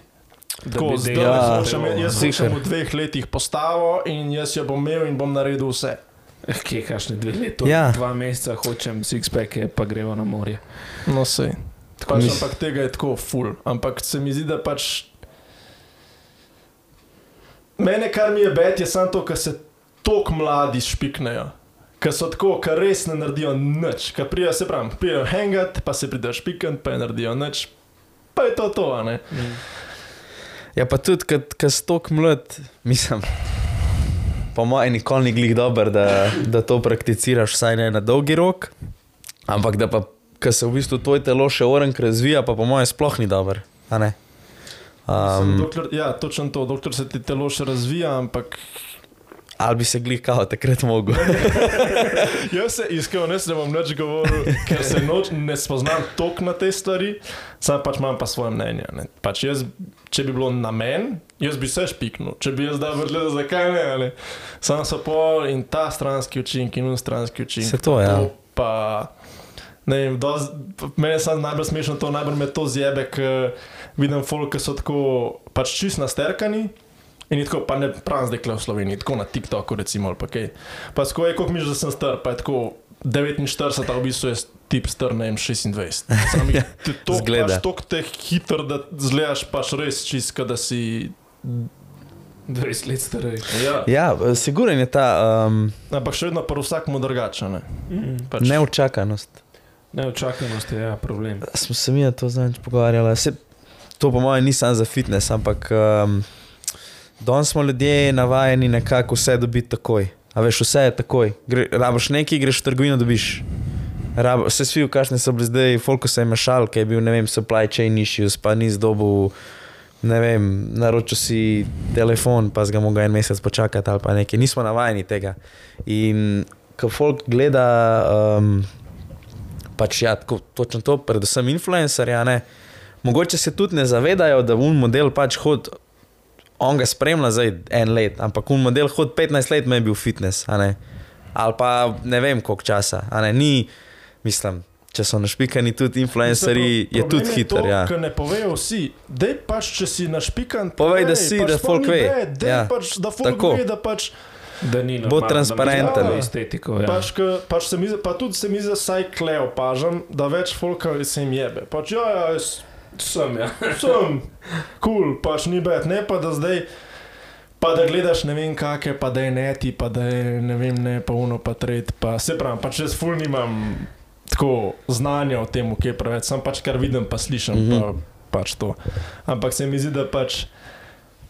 Tako, bi zdaj delal Ja, hočem, jaz ziher. hočem v dveh letih postavo in jaz jo bom imel in bom naredil vse. Kje, kašne dve leti, Ja. ja. dva meseca hočem six-packe, pa gremo na morje. No, sej. Tako Pač, mis- ampak tega je tako ful. Ampak se mi zdi, da pač. Mene, kar mi je bed, je samo to, ker se tako mladi špiknejo. Ker so tako, ker res ne naredijo nič. Ker prijo, se pravi, prijo hangat, pa se pridejo špikant, pa ne naredijo nič. Pa je to to, ne. Ja, pa tudi, ker si tako mlad, mislim, po mojem, nikoli ni glih dober, da, da to prakticiraš, vsaj ne na dolgi rok. Ampak da pa, ker se v bistvu tvoj telo še orenk razvija, pa po mojem, sploh ni dober. Um, Um, dokler, ja, točno to, dokler se ti telo še razvija, ampak ali bi se glih kao takrat mogel. *laughs* Jaz se iskreno ne bom več govoril, ker se noč ne spoznam toliko na te stvari, sam pač imam pa svoje mnenje. ne. Pač jaz, če bi bilo na meni, jaz bi se špiknil, če bi jaz dal vrtle, zakaj ne. Ali. Sam so pol in ta stranski učinek in un stranski učinek. Se to, ja. Pa, ne vem, doz, meni je samo najbolj smešno to, najbolj me to zjebe, ker vidim folk, ki so tako pač čist nasterkani. In tako, pa ne pravim zdaj kle v Sloveniji, tako na TikToku recimo ali pa kaj. Pa skoro je, koliko mi že da sem star, pa je tako 49, a v bistvu je tip star, ne vem, 26. Sam je to Zgleda. toliko te hitro, da zgledaš pač res čist, kot da si... 20 let starej. Ja. ja, siguren je ta um, Ampak še vedno pa vsakmu drugače, ne. Mm. Pač, neučakanost. Neočakanost je ja, problem. Smo se mi na to zadnjič pogovarjali. Se, to po mojem ni samo za fitness, ampak um, danes smo ljudje navajeni nekako vse dobiti takoj. A veš, vse je takoj. Gre, rabiš nekaj, greš v trgovino, dobiš. Rab, vse svi, kakšni so bili zdaj, Folko se je mešal, ki je bil, ne vem, supply chain issues, pa ni zdobil, ne vem, naročil si telefon, pa si ga mogel en mesec počakati ali pa nekaj. Nismo navajeni tega. In ko folk gleda, um, pač ja, tako, točno to, predvsem influencerja, mogoče se tudi ne zavedajo, da un model pač hod, on ga spremlja zdaj en let, ampak un model hod 15 let, me je bil fitness, a ne. Ali pa ne vem koliko časa, a ne, ni, mislim, če so našpikani tudi influencerji, je tudi hiter, ja. Ker ne povejo vsi, dej pač, če si našpikan, Povej, da si, da folk ve. Dej Ja. pač, da folk Tako. ve, da pač... Da ni Bo normalno, transparenten. Da estetiko. Ja. Pač, ke, pač se mi, pa tudi se mi zdi, saj kle opažam, da več folka se jim jebe. Pač ja, ja, jaz sem. Ja. sem, kul, cool, pač ni bed, ne pa da zdaj. Pa da gledaš ne vem kakšne, pa da je neti, pa da je ne vem, ne pa uno, pa tret. Pa se pravi, pač jaz ful nimam tako znanja o tem, kje preveč, sam pač kar vidim, pa slišim, mm Mhm. -hmm. pa, pač to. Ampak se mi zdi, da pač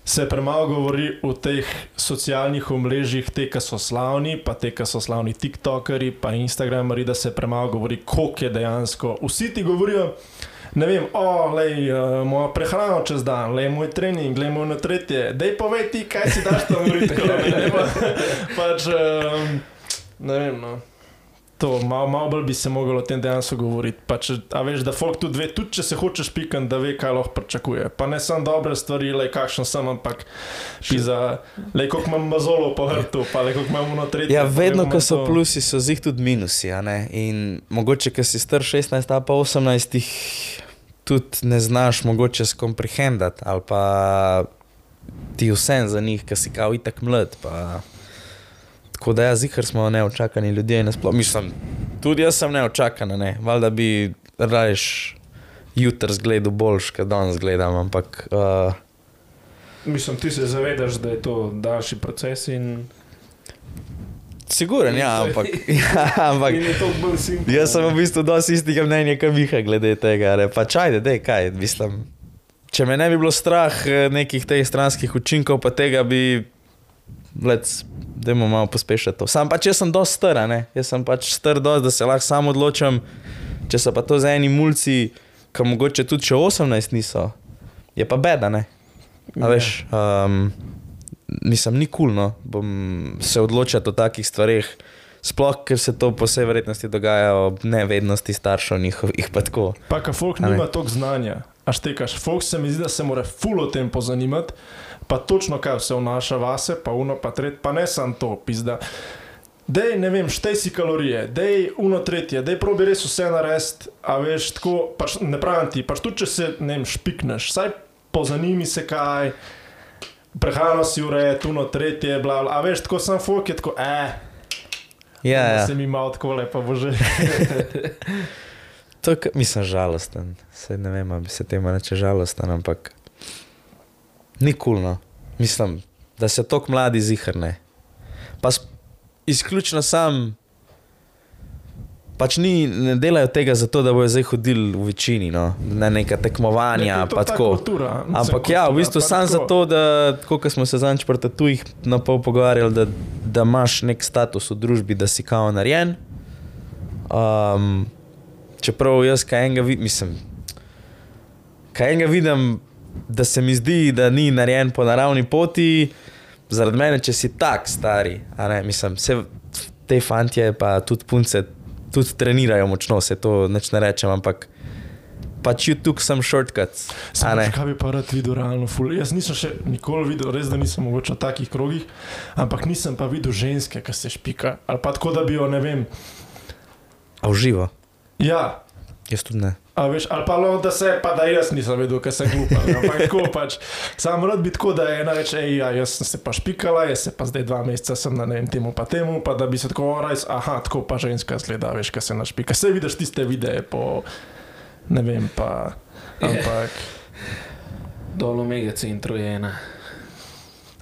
se premalo govori o teh socialnih omrežjih, te, ki so slavni, pa te, ki so slavni TikTokeri, pa Instagrameri, da se premalo govori, koliko je dejansko. Vsi ti govorijo, ne vem, o, lej, uh, moja prehrana čez dan, lej, moj trening, lej, moj na tretje, dej povej ti, kaj si daš tam vriti. *laughs* pač, um, ne vem, no. To, malo, malo bolj bi se moglo o tem dejansko govoriti. Pa če, a veš, da folk tudi ve, tudi če se hočeš pikati, da ve, kaj lahko pričakuje. Pa ne samo dobre stvari, le kakšen sem, ampak za, le koliko imam mazolo po hrtu, pa le koliko imam unotri. Ja, vedno, ko so plusi, so zih tudi minusi. In mogoče, ko si star 16 ali pa 18, jih tudi ne znaš mogoče skomprehendati ali pa ti vsem za njih, ker si kao itak mlad. Pa... Tako da ja, zihar smo neočakani ljudje. nasploh. Mislim, tudi jaz sem neočakan, ne. Valjda bi rajš jutri zgledal boljš, kot danes gledam, ampak uh, Mislim, ti se zavedaš, da je to daljši proces in, siguren, ja, ampak, *laughs* ja, ampak simpel. Jaz sem v bistvu dosti istega mnenja, kot Miha, glede tega. Ne. Pa čajde, da je kaj, mislim. Če me ne bi bilo strah eh, nekih teh stranskih učinkov, pa tega bi, da imamo malo pospešiti to. Sam pač jaz sem dosti star, ne. Jaz sem pač star dosti, da se lahko sam odločam. Če so pa to za eni mulci, ki mogoče tudi še 18 niso, je pa beda, ne. A veš, um, nisem nikulno, bom se odločal o takih stvareh. Sploh, ker se to po vsej verjetnosti dogaja ob nevednosti staršev njihovih, pa tako. Pa, ker folk nima toliko znanja. A štekaš, folk se mi zdi, da se mora ful o tem pozanimati, pa točno kaj vse vnaša vase, pa uno, pa tret, pa ne samo to, pizda. Dej, ne vem, štej si kalorije, dej uno tretje, dej probi res vse narediti, a veš, tako, pač ne pravim ti, pač tudi če se, ne vem, špikneš, saj pozanimi se kaj, prehrano si urejati, uno tretje, bla, bla, a veš, tako sem folk je tako, eh, Ja, ja. se mi malo tako lepo bože. *laughs* To je, mislim, žalosten. Sej ne vem, ali bi se temu reče žalosten, ampak ni kulno. Mislim, da se tako mladi zihrne. Pa izključno sam, pač ni, ne delajo tega zato, da bojo zdaj hodili v večini, no, na neka tekmovanja, Ne, pa ta tako. kultura, Ampak ja, v kultura, bistvu sam tako. zato, da, kot smo se zadnjič pri tatujih na pol pogovarjali, da, da imaš nek status v družbi, da si kao narejen. Um, čeprav jaz kaj enega vidim, mislim, kaj enega vidim, da se mi zdi, da ni narejen po naravni poti, zaradi mene, če si tak stari. a Ne, mislim, vse te fantje, pa tudi punce, tudi trenirajo močno, se to neč ne rečem, ampak pač YouTube sem ne. kaj bi pa rad videl, realno ful. Jaz nisem še nikoli videl, res da nisem mogoče v takih krogih, ampak nisem pa videl ženske, ki se špika. Ali pa tako, da bi jo, ne vem, A v živo, ja. Jaz tudi ne. A veš, ali pa lo, da se, pa da jaz nisem vedel, ker sem glupa. Ampak *laughs* tako pač, sam rad bi tako, da je ena reče, ej, ja, jaz sem se pa špikala, jaz se pa zdaj dva meseca sem na vem temu pa temu, pa da bi se tako rajs, aha, tako pa ženska zgleda, veš, kaj se našpika. Se vidiš tiste videe po, ne vem, pa, ampak. Dol omega centru je ena.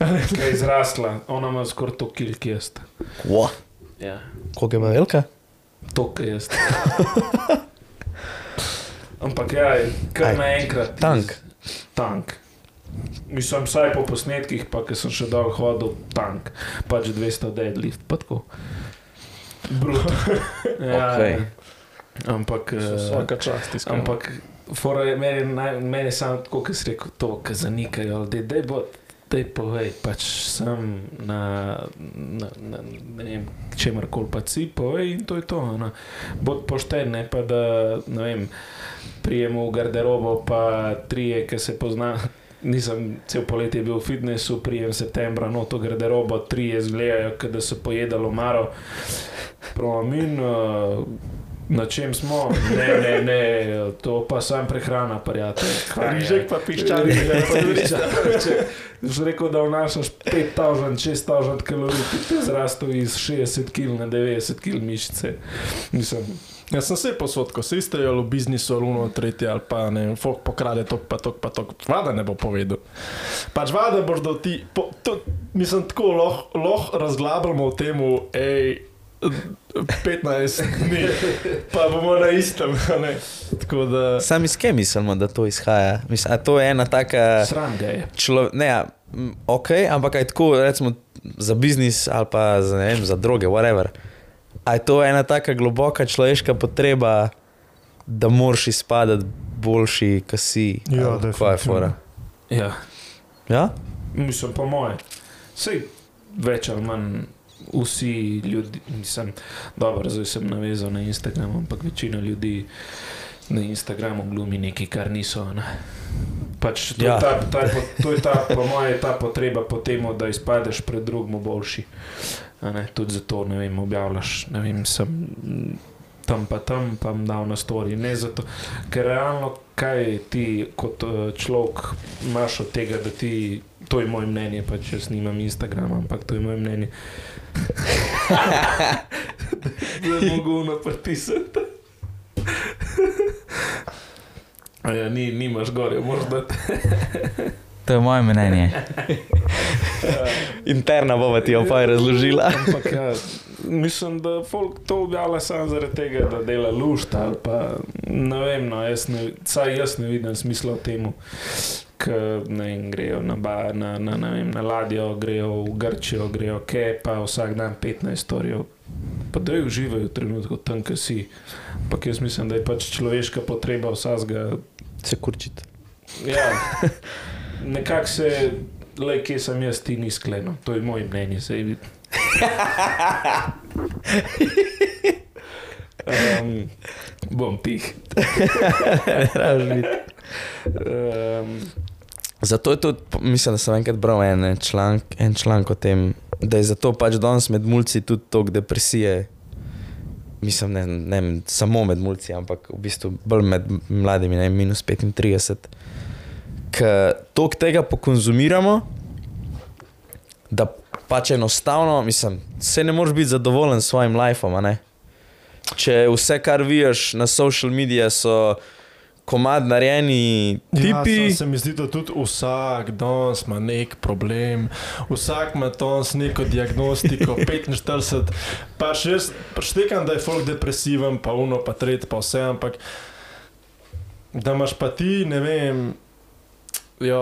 *laughs* Ki je izrasla, ona ima skoraj to kilk jaz. Kva? Ja, je bila velika? to ki jaz. *laughs* Ampak ja, kar naenkrat. tank. Tank. Mislim, vsaj po posnetkih, pa ki sem še dol hodil, tank. Pač 200 deadlift, pa tako. Bruto. *laughs* Ja, Okej. ja. Ampak. eh, Vsaka čast, iskreno. Ampak, fora je meni, naj- meni je samo tako, kot si rekel, to, kar zanikajo. Da je bo, je povej, pač sem na, na, na ne vem, čemer koli pa si, povej in to je to. No. Bod pošten, ne pa da, ne vem, prijemo v garderobo, pa trije, ki se pozna. Nisem cel poletje bil v fitnessu, prijem septembra, no to garderobo, trije zgledajo, kot da so pojedali omaro. Pravim, in uh, na čem smo? Ne, ne, ne, to pa sam prehrana, prijatelj. Je? Rižek pa piščal. *laughs* Rižek pa piščal. Že rekel, da vnašaš 5000, 6000 kalorij, ti ti zrastel iz 60 kg na 90 kg mišice. Mislim, Jaz sem se posod, ko se istejo v biznisu, ali uno, tretje, ali pa ne, folk pokrade tok, pa tok, pa tok, vada ne bo povedal. Pač vada boš do ti, po, to, mislim, tako lahko loh razglabljamo o tem, hej, 15 dni, pa bomo na istem. a ne. Tako da, Sami s kim mislimo, da to izhaja? Mislim, a to je ena taka. sram ga je. Člo, ne, ok, ampak aj tako, recimo za biznis ali pa za, ne vem, za droge, whatever. A je to ena taka globoka človeška potreba, da moraš izpadati boljši, kot si. Ja, Kaj je definitivno. fora? Ja, Ja? mislim, po moje. Sej več ali manj vsi ljudje, mislim, dobro, zdaj sem navezal na Instagram, ampak večina ljudi na Instagramu glumi nekaj, kar niso. Ne. Pač to, Ja. je ta, ta, to je ta, po mojem, ta potreba po tem, da izpadeš pred drugim boljši. Tudi zato, ne vem, objavljaš, ne vem, sem tam pa tam, pa jim dal na stori. Ne zato, ker realno, kaj ti kot eh, človek imaš od tega, da ti, to je moje mnenje, pač jaz nimam Instagrama, ampak to je moje mnenje. Da je mogo napritisati. A ja, ni, nimaš gore, moraš dati. To je moje mnenje. Interna bova ti jo pa razložila. Ampak ja, mislim, da folk to objavlja samo zaradi tega, da dela lušta. ali Pa, ne vem, no, jaz ne, saj jaz ne vidim smisla v tem, ne vem, grejo na, ba, na, na, na, vem, na ladjo, grejo v Grčijo, grejo kje, pa vsak dan 15 storijev. Pa da jih uživajo v trenutku tam, kjer si. Ampak jaz mislim, da je pač človeška potreba vsakega. Se kurčiti. Ja, *laughs* nekako se, le kje sem jaz, ti ni skleno. To je moje mnenje, se vidi. *laughs* Um, bom tih. Um, *laughs* Zato je tudi, mislim, da sem enkrat bral en članek, en članek o tem, da je zato pač danes med mulci tudi toliko depresije. Mislim, ne, ne samo med mulci, ampak v bistvu bolj med mladimi, ne minus 35. Ker toliko tega pokonzumiramo, da pač enostavno, mislim, se ne moreš biti zadovoljen s svojim lifeom. Če vse, kar vidiš na social medijih, so komad narejeni tipi. Ja, se mi zdi, da tudi vsak danes ima nek problem, vsak ima danes neko diagnostiko, 45. Pa še jaz štekam, da je folk depresiven, pa uno, pa tret, pa vse, ampak da imaš pa ti, ne vem. Ja,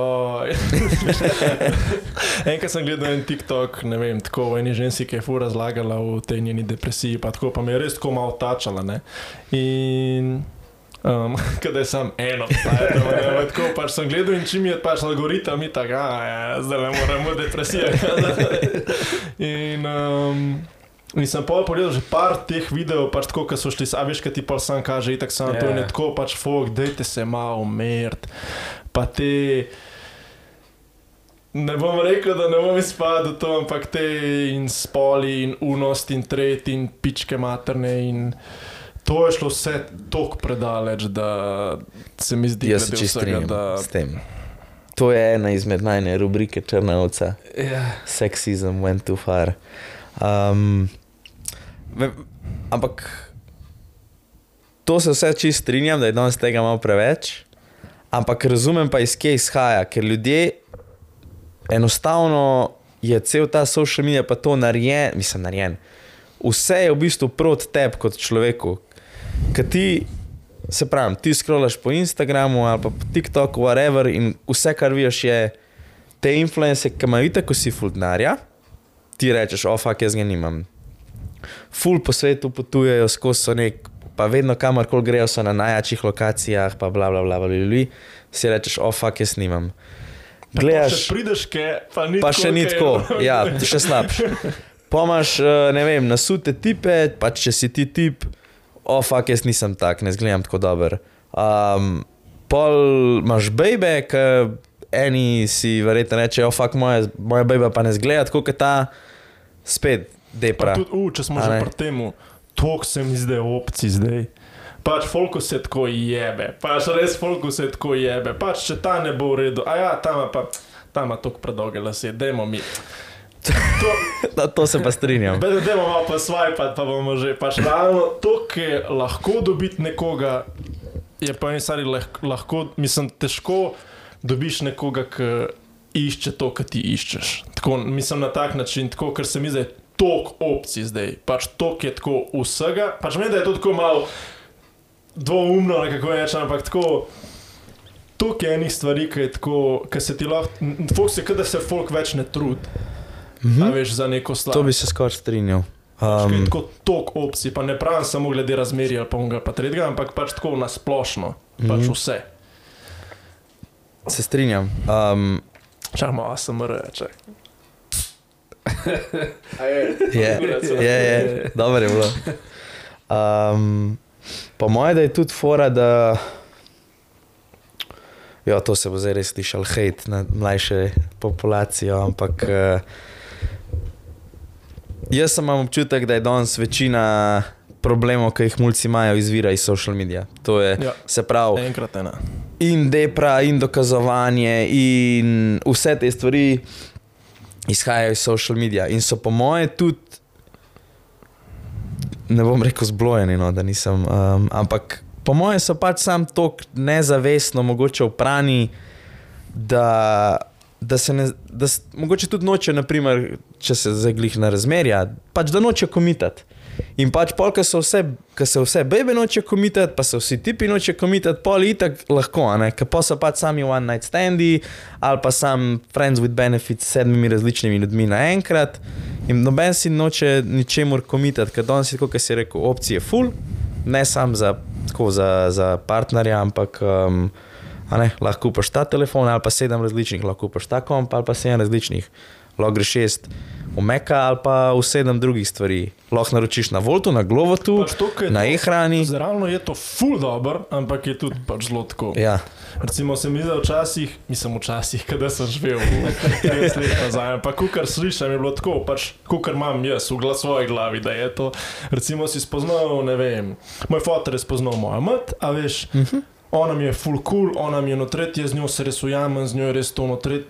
*laughs* enkrat sem gledal en TikTok, ne vem, tako o eni ženski, ki je fu razlagala o tej njeni depresiji, pa tako pa me je res tako malo tačala. Ne? In Um, *laughs* Kada je sam eno, ne, tako pač sem gledal in čim je pač algoritem, in tako, ja, zdaj le moramo depresijo. *laughs* in, um, in sem pol pogledal že par teh videov, pač tako, ki so šli, a veš, kaj ti pol sam kaže, itak sam yeah. to Ja. je tako, pač fok, dejte se malo umirt, pa te. Ne bom rekel, da ne bom izpadel to, ampak te in spoli, in unost, in tret, in pičke materne. In to je šlo vse tako predaleč, da se mi zdi, Jaz se čisto strinjam da s tem. To je ena izmed najne rubrike Črna ovca. ja. Sexism went too far. Um, ve, ampak to se vse čisto strinjam, da je danes tega malo preveč. Ampak razumem pa iz kje izhaja, ker ljudje enostavno je cel ta social media pa to narejen, mislim, narejen. Vse je v bistvu proti tebi kot človeku. Ker ti, se pravi, ti scrollaš po Instagramu ali pa po TikToku, whatever, in vse, kar vidiš, je te influence, ki imajo tako si full denarja, ti rečeš, ofak, jaz ga nimam. Ful po svetu potujejo, skozi so nek, pa vedno kamorkoli grejo, so na najjačih lokacijah, pa bla bla bla, bla, bla, bla. si rečeš, ofak, jaz nimam. Pa Gledaš, še prideš, ke, pa ni pa še ni tako, ja, še slabše. *laughs* Pomaš, eh, ne vem, nasute tipe, pa če si ti tip, ofak, jaz nisem tak, ne zgledam tako dober. Um, pol imaš bebe, ki eni si verjetno reče, ofak, moja, moja beba pa ne zgleda tako, kot ta spet Pa depra. tudi, uh, če smo A že ne? pri tem, tok se mi zdaj opci zdaj. Pač folko se tako jebe, pač res folko se tako jebe, pač če ta ne bo v redu, a ja, tam pa, tam ima tako predolge lase, dajmo mi. *laughs* To, to se pa strinjam. Dajmo malo pa swipe, pa bomo že, pač realno to, ki lahko dobiti nekoga, je pa en stvari lahko, mislim, težko dobiš nekoga, ki išče to, kar ti iščeš. Tako, mislim na tak način, tako, ker se mi zdaj tok opcij zdaj, pač tok je tako vsega, pač meni, da je to tako malo dvoumno, nekako rečem, ampak tako. Tukaj je enih stvari, ki, tako, ki se ti lahko, folk se, da se folk več ne trudi, Mhm. -hmm. veš, za neko stvar. To bi se skoraj strinjal. Um, tako tok opcij, pa ne pravim samo glede razmerja ali pa onega pa tretjega, ampak pač tako na splošno, pač Mhm. vse. se strinjam. Um, Čakaj, malo sem reče. Je, je, je, dobro je bilo. Um, po mojem, da je tudi fora, da. Ja, to se bo zdaj res slišal hate na mlajše populacijo, ampak uh, jaz sem imam občutek, da je danes večina problemov, ki jih mulci imajo, izvira iz social medija. To je, Ja. se pravi, Enkrat ena. in depra, in dokazovanje, in vse te stvari izhajajo iz social medija. In so po moje tudi, ne bom rekel zblojeni, no, da nisem, um, ampak po moje so pač sam tako nezavestno, mogoče uprani, da. Da se ne, da s, mogoče tudi noče, naprimer, če se zaglih na razmerja, pač da noče komitati. In pač pol, ko se vse bebe noče komitati, pa se vsi tipi noče komitati, pol itak lahko, ker pa so pač sami one night standi ali pa sam friends with benefits s sedmimi različnimi ljudmi naenkrat. In noben si noče ničemur komitati, ker danes je, kot si rekel, opcije full, ne samo za, tako, za, za partnerja, ampak um, ne, lahko kupaš ta telefon ali pa sedem različnih, lahko kupaš ta komp ali pa sedem različnih, lahko greš šest v Meka ali pa v sedem drugih stvari. Lahko naročiš na Voltu, na Glovotu, Pač to, na e-hrani. Zravno je to full dobro, ampak je tudi pač zelo tako. Ja, Recimo se mi zdi, da včasih, nisem včasih, *laughs* kadar sem živel 30 let nazaj, ampak kar slišim, je bilo tako, pač kar imam jaz v gla, svoji glavi, da je to. Recimo si spoznal, ne vem, moj fotor je spoznal mojo mat, a veš. Uh -huh. Ona mi je full cool, ona mi je notretje, z njo se res ujamem, z njo je res to notretje.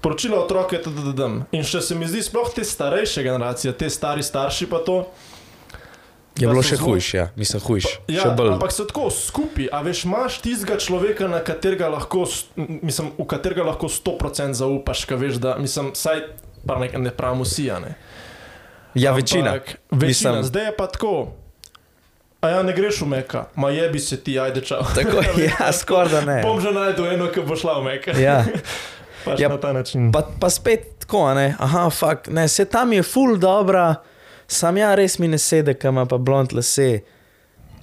Poročila otroke, da In še se mi zdi, sploh te starejše generacije, te stari starši pa to. je Da bilo še zelo- hujš, ja, mislim, hujš. Ja, ampak so tako skupaj, a veš, imaš tistega človeka, na katerega lahko, mislim, v katerega lahko 100% zaupaš, ka veš, da, mislim, saj, pa ne, ne pravim vsi, ne. Ja, večina. Ampak Večina, Mislim- zdaj je pa tako. A ja, ne greš v Meka, ma jebi se ti, ajde čau. Tako, ja, *laughs* skoraj da ne. Bom že najdel eno, ki bo šla v Meka. Ja. *laughs* Pač Ja, na ta način. Pa, pa spet tako, ne, aha, fuk, ne, se tam je full dobra, sam ja, res mi ne sede, kam ima pa blond lase.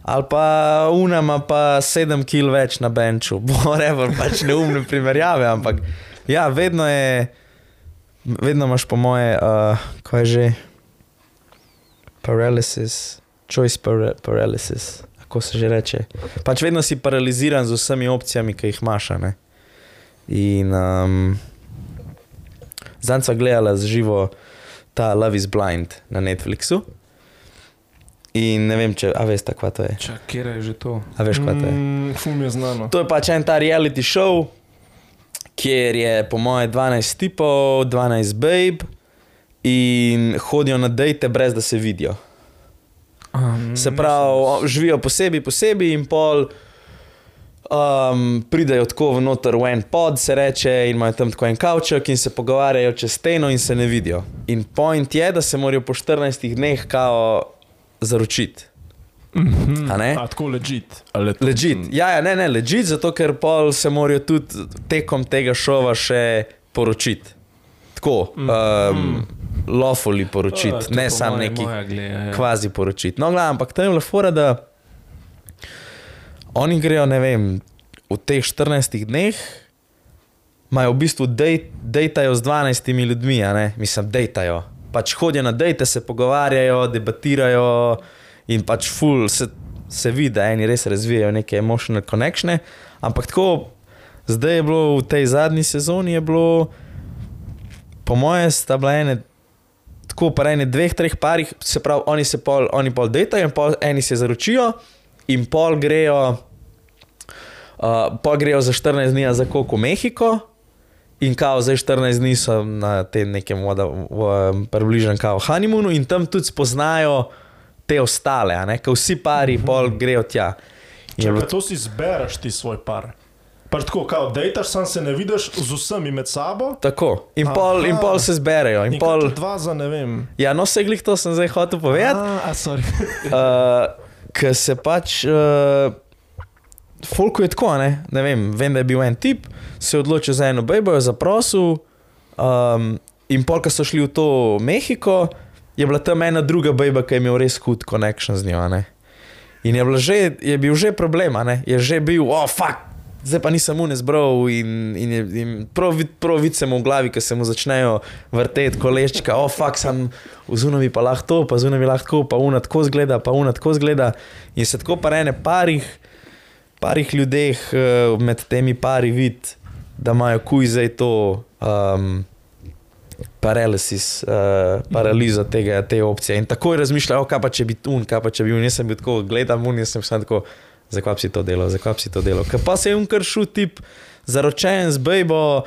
Ali pa una ima pa sedem kil več na benču, *laughs* whatever, pač neumne primerjave, ampak ja, vedno je, vedno imaš po moje, uh, kaj je že, paralysis, choice para paralysis, kako se že reče. Pač vedno si paraliziran z vsemi opcijami, ki jih imaš, ne. In um, zdaj sem gledala z živo ta Love is Blind na Netflixu. In ne vem, če a veš, kva to je. Čak, kje je že to? A veš, kva to je. Mm, fum je znano. To je pač en ta reality show, kjer je po moje 12 tipov, 12 babe in hodijo na dejte, brez da se vidijo. Um, Se pravi, živijo posebej, posebej in pol. Um, pridejo tako v noter v en pod, se reče, in imajo tam tako en kavček, in se pogovarjajo čez steno, in se ne vidijo. In point je, da se morajo po 14 dneh kao zaročiti. Mhm. A ne? A tako je to- Legit. Ja, ja, ne, ne, legit, zato ker pol se morajo tudi tekom tega šova še poročiti. Tako, um, lawfully poročiti, ne samo neki Gleda, ja. kvazi poročiti. No, gledam, ampak tam je bila fora, da oni grejo, ne vem, v teh 14 dneh, imajo v bistvu dej, dejtajo z 12 ljudmi, mislim, dejtajo. Pač hodijo na dejte, se pogovarjajo, debatirajo in pač ful se, se vidi, da eni res razvijajo neke emotional connectione. Ampak tako, zdaj je bilo v tej zadnji sezoni, je bilo, po moje, sta bila ene tako pa ene dveh, treh parih, se pravi, oni se pol, oni pol detajo in pol eni se zaročijo in pol grejo, uh, pol grejo za 14 dni za koliko v Mehiko. In kao zdaj 14 dni so na tem nekem voda, v, približnem kao honeymoonu in tam tudi spoznajo te ostale, ker vsi pari pol grejo tja. In Če pa to si zbereš ti svoj par. Pač tako, kao, dejtaš, sam se ne vidiš z vsemi med sabo. Tako, in pol, in Aha. pol se zberejo. In In pol, dva za ne vem. ja, no, se glih to sem zdaj hotel povedati. A, a sorry. *laughs* Uh, Ker se pač, uh, Folko je tako, ne? ne vem, vem, da je bil en tip, se je odločil za eno bejbo, jo zaprosil. Um, in pol, ko so šli v to Mehiko, je bila tam ena druga bejba, ki je imel res hud connection z njo. ne. In je, že, je bil že problem, ne? je že bil, oh, fuck, zdaj pa nisem mu ne zbral in, in, je- in prav, vid- prav vid se mu v glavi, ko se mu začnejo vrteti koleščka, o oh, fakt sem v zunovi pa lahko to, pa zunovi lahko pa una tako zgleda, pa una tako zgleda. In se tako pa ene parih, parih ljudeh eh, med temi pari vid, da imajo kuj zdaj to. Um, Paralysis, uh, paralizo tega, te opcije. In tako je razmišljal, "O, kaj pa če bi tu, kaj pa če bi tu. Jaz sem bil tako, gledam, un, jaz sem samo tako, zakaj si to delal, zakaj si to delal. Ker pa se je un kršil tip, zaročen z bejbo,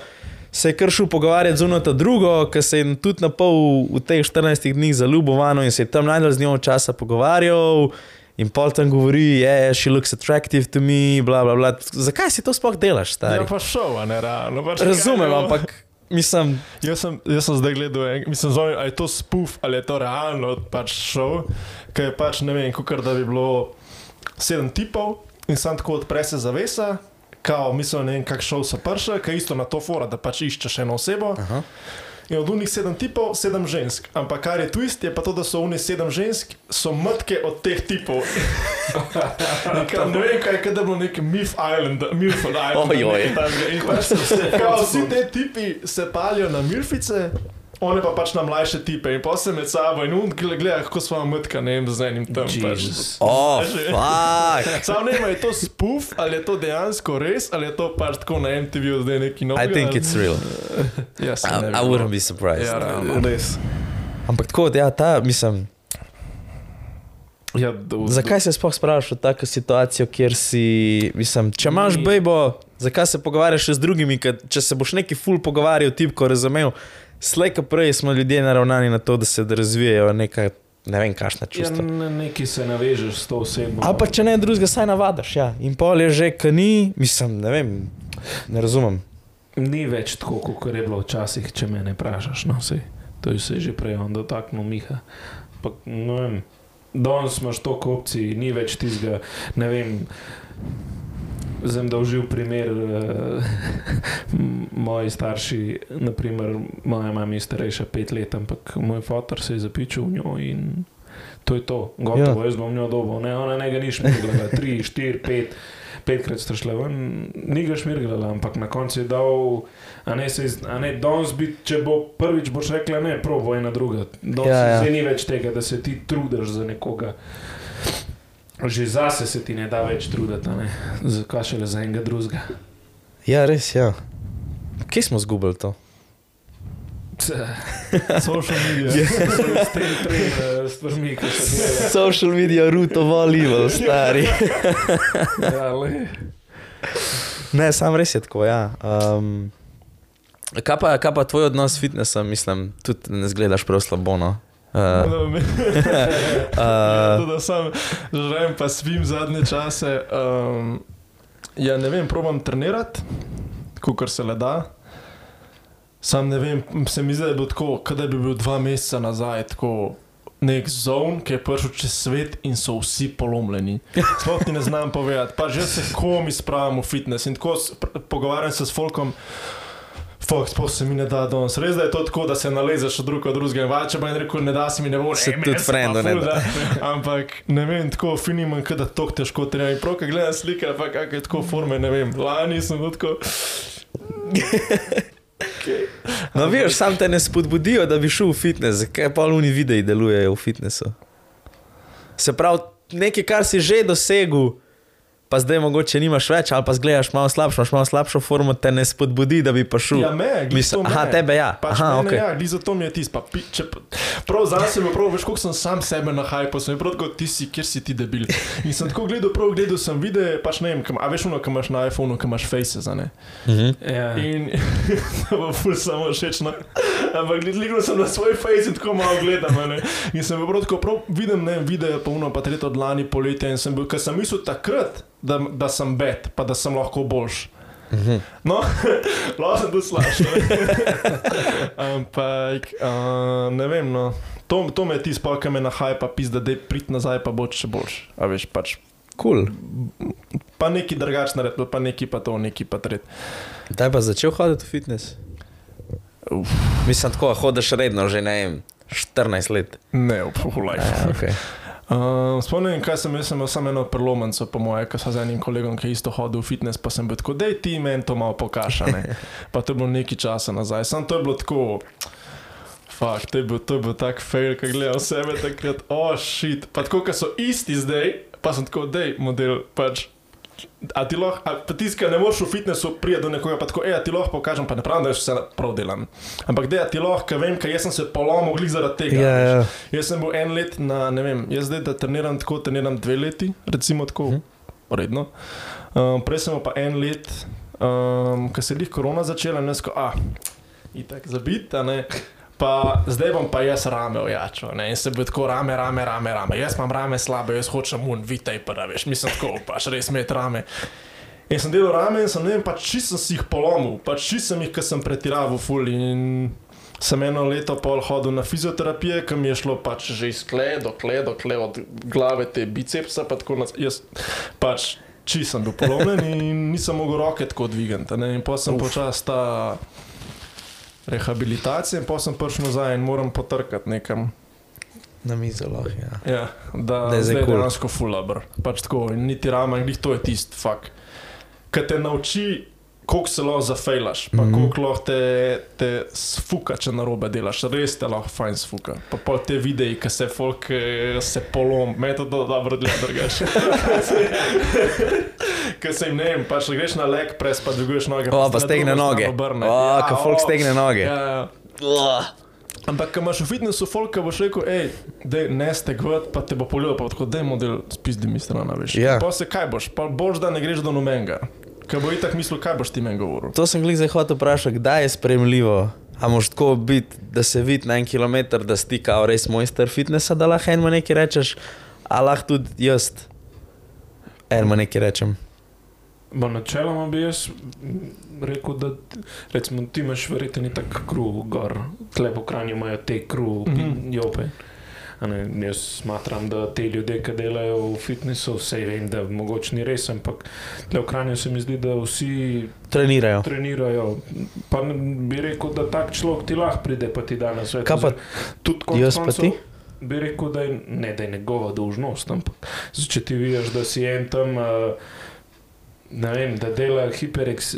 se je kršil pogovarjati z uno to drugo, ker se je tudi na pol v teh 14 dneh zaljubovano in se je tam najdel z njo časa pogovarjal. In pol tam govori, je, yeah, she looks attractive to me, bla, bla, bla. Zakaj si to sploh delaš, stari? Ja, pa šov, a ne realno. Pač Razumem, kaj ampak mislim, Jaz sem, jaz sem zdaj gledal, en- mislim, zove, ali je to spuf ali je to realno pač šov, ker je pač ne vem, kot da bi bilo sedem tipov in sam tako odpre se zavesa, kao, mislim, ne vem, kak šov so prše, ker isto na to fora, da pač iščeš eno osebo. Aha. In od unih sedem tipov, sedem žensk. Ampak kar je twist, je pa to, da so unih sedem žensk, so mrtke od teh tipov. *laughs* Kao, ne vem, kaj je, kot da bi bilo nek Milf Island, Milf Island. Ojoj. pač *laughs* kao, vsi te tipi se palijo na Milfice. One pa pač na mlajše tipe in pa se med sabo in un gleda, kako smo mrtka, ne vem, z enim tam. Pač. Oh. *laughs* *laughs* Sam ne vem, je to spoof ali je to dejansko res ali je to pač tako na MTV zdaj neki novi. I think it's real. *laughs* Yes, I, I wouldn't be surprised. Ja, realno. Res. Ampak tako, ja, ta, mislim, Ja, do, zakaj se sploh sprašuješ v tako situacijo, kjer si, mislim, če imaš bejbo, zakaj se pogovarjaš z drugimi, če se boš neki ful pogovarjal, tip, ko razumel, slej ko prej smo ljudje naravnani na to, da se da razvijajo neka, ne vem, kašna Ja, čustva. na neki se navežeš s to osebo. Ali pa če ne drugega, saj navadaš, ja. In pol je že, ki ni, mislim, ne vem, ne razumem. Ni več tako, kot je bilo včasih, če me ne vprašaš. No, sej, to je se že prej on dotaknil Miha. Pa, ne vem, danes imaš toliko opcij, ni več tistega, ne vem. Zdaj da uživ primer, uh, *laughs* moji starši, naprimer, moja mama je starejša pet let, ampak moj fotor se je zapičil v njo in to je to, gotovo, ja. jaz bom njo dobil, ne, ona ne ga ni šmirgala, *laughs* tri, štiri, pet, petkrat sta šla ven, ni ga šmirgala, ampak na koncu je dal, a ne se, a ne danes bi, če bo prvič boš rekla, ne, probo ena druga, danes Ja, ja, ni več tega, da se ti trudiš za nekoga. Že zase se ti ne da več truditi, zakaj še le za enega drugega. Ja, res, ja. Kje smo zgubili to? *laughs* Social media. S tem trem eh, stvarmi, ki se delajo. Social media, ruto volleyball, *laughs* stari. Ja, le. Ne, sam res je tako, ja. Um, kaj, pa, kaj pa tvoj odnos s fitnessom, mislim, tudi ne zgledaš prav slabo, no? Uh, uh, to, da sem žrem, pa spim zadnje čase. Um, ja, ne vem, probam trenirati, kot se le da. Sam ne vem, se mi zdi, da je bilo tako, kot da bi bil dva meseca nazaj, tako nek zon, ki je prišel čez svet in so vsi polomljeni. Sploh ti ne znam povedati, pa že se komi spravim v fitness in tako pogovarjam se s folkom. Fok, sploh se mi ne da danes. Res da je to tako, da se nalezeš od drugega do drugega. Vače pa je rekel, ne da se mi ne bo "Ej, tudi frendu ne da." *laughs* Ampak ne vem, tako finim, da to težko treba. In prav, ko gledam slike, pa kakšne je tako forme, ne vem. Lani sem tako. no, veš, sam te ne spodbudijo, da bi šel v fitness, zakaj pa luni videi delujejo v fitnessu. Se pravi, nekaj, kar si že dosegel, pa zdaj mogoče nimaš več, ali pa zgledaš malo slabšo, imaš malo slabšo formo, te ne spodbudi, da bi pa šel. Ja, me, Mislim, to me. aha, tebe ja. Pač Aha, mene, ok. ja, zato mi je tisto. pa pi- če pa- Prav za sem prav, veš, koliko sem sam sebe na hajpu, sem prav tako, ti si, kjer si ti debil. In sem tako gledal, prav gledal sem videe, pač ne vem, kam, a veš, ono, kam imaš na iPhonu, kam imaš faces, a ne. Mhm. Ja. In *laughs* to bo ful samo všeč. No. Ampak gledal sem na svoj face in tako malo gledam. a ne. In sem prav tako, prav vidim, ne, video pa uno, pa tretje od lani poletje in sem bil, ker sem mislil takrat, da, da sem bed, pa da sem lahko boljš. Mhm. No, *laughs* lahko sem to slišal. *laughs* Ampak uh, ne vem, no. To, to me ti spokaj me nahaj, pa pis, da dej prid nazaj, pa bo še boljš. A veš, pač. Cool. Pa neki drugač naredil, pa neki pa to, neki pa tret. Kdaj pa začel hoditi v fitness? Uf. Mislim, tako hodiš redno, že ne vem, 14 let. Ne. Ja, okay. Uh, spomnim, kaj sem, jaz sem imel samo eno prelomnico, po moje, ko sem z enim kolegom, ki je isto hodil v fitness, pa sem bil tako, da ti meni to malo pokašane. *laughs* Pa to je bilo nekaj časa nazaj. Sam to je bilo tako, fuck, to je bil, to je bil tak fail, ki gledal sebe takrat, oh shit. Pa tako, ko so isti zdaj, pa sem tako, da je model pač. A ti lahko, a pa tisti, ki ne moreš v fitnessu priti do nekoga, pa tako, a ti lahko pokažem, pa ne pravim, da jaz vse prav delam. Ampak da ti lahko, ker vem, ker jaz sem se polomil glih zaradi tega. Ja, ja. Jaz sem bil en let na, ne vem, jaz zdaj, da treniram tako, treniram dve leti, recimo tako, Mhm. redno. Um, prej sem pa en let, um, ko se je jih korona začela, in jaz ko, ah, itak zabit, a ne. Pa zdaj bom pa jaz rame ojačal, ne, in se bo tako rame, rame, rame, rame. Jaz imam rame slabe, jaz hočem un, vitaj pa, veš, mislim tako, pač res met rame. In sem delal rame in sem, ne vem, pač čisto si jih polomil, pač čisto sem jih, ker sem pretiraval ful in sem eno leto pol hodil na fizioterapijo, ki mi je šlo pač že iz kle do kle do kle, od glave te bicepsa, pa tako nas, jaz pač čisto sem bil polomljen in nisem mogel roke tako dvigati. In pa sem počas ta rehabilitacija in pa sem prišel nazaj in moram potrkati nekam. Na mizo lahko, ja. Ja, da, Da je zdaj cool. dejansko fulabr. Pač tako, in niti rama, in to je tisti fakt. Ki te nauči, koliko se lahko zafejlaš, pa mm. -hmm. koliko lahko te, te sfuka, če na robe delaš, res te lahko fajn sfuka. Pa pol te videi, ki se folk eh, se polom, me to do, dobro gleda drugače. *laughs* Ker se jim ne vem, pač greš na leg, pres pa dviguješ noge. O, se pa stegne noge. obrne. O, ko folk o, stegne noge. Ja, ja. Ampak, ko imaš v fitnessu folk, ki boš rekel, hej, ne stegvat, pa te bo polil, pa tako, da je model spizdi mi strana, veš. Ja. Pa se kaj boš, pa boš, da ne greš do nobenega. Ker bo itak mislil, kaj boš ti meni govoril. To sem glih zdaj hotel vprašati, kdaj je sprejemljivo. A moš tako biti, da se vidi na en kilometr, da si kao res mojster fitnesa, da lahko enemu nekaj rečeš, a lahko tudi jaz enemu nekaj rečem. Bo načeloma bi jaz mm, rekel, da recimo, ti imaš verjetno ni tako kruh gor, tle po kranju imajo te kruh, mm. -hmm. jope. Ne, jaz smatram, da te ljudje, ki delajo v fitnessu, vse vem, da mogoče ni res, ampak tle v kranju se mi zdi, da vsi Trenirajo. trenirajo. Pa bi rekel, da tak človek ti lahko pride, pa ti da na svet. Kaj pa tudi konec jaz pa ti? Bi rekel, da je, ne, da je njegova dolžnost. Ampak če ti vidiš, da si en tam, uh, vem, da dela hipereks,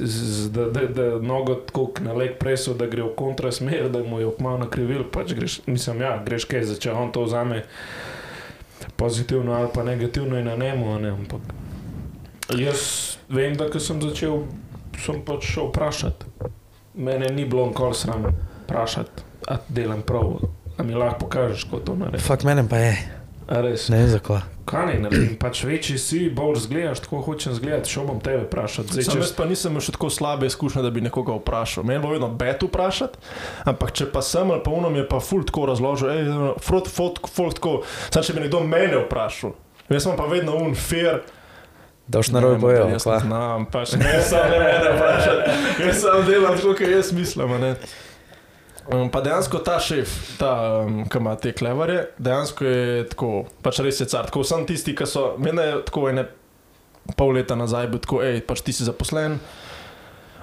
da, da, da nogo tako na leg preso, da gre v kontrasmer, da mu je opmal na krivil, pač greš, mislim, ja, greš kaj, zdaj, če on to vzame pozitivno ali pa negativno in na njemu, ne, ampak jaz vem, da ko sem začel, sem pač šel vprašati. Mene ni bilo nikoli sram vprašati, a delam prav, a mi lahko pokažeš, kako to narediš. Fakt menem pa je, A res? ne vem zakaj. Kaj ne naredim? Pač večji si, bolj zgledaš, tako hočem zgledati, šel bom tebe vprašati. Zdaj, Sam če jaz pa nisem še tako slabe izkušnje, da bi nekoga vprašal. Meni bo vedno bet vprašati, ampak če pa sem ali pa unom je pa ful tako razložil, hej, frot, fot, folk tako, sam če bi nekdo mene vprašal. Jaz sem pa vedno un fair. Da boš narobe Ne, bojeval. Jaz ne znam, pač ne sam ne mene vprašati. Jaz sam delam tako, kot jaz mislim. a ne. Um, pa dejansko ta šef, ta, um, ki ima te klevare, dejansko je tako, pač res je car. Tako sem tisti, ki so, mene je tako ene pol leta nazaj bil tako, hej, pač ti si zaposlen.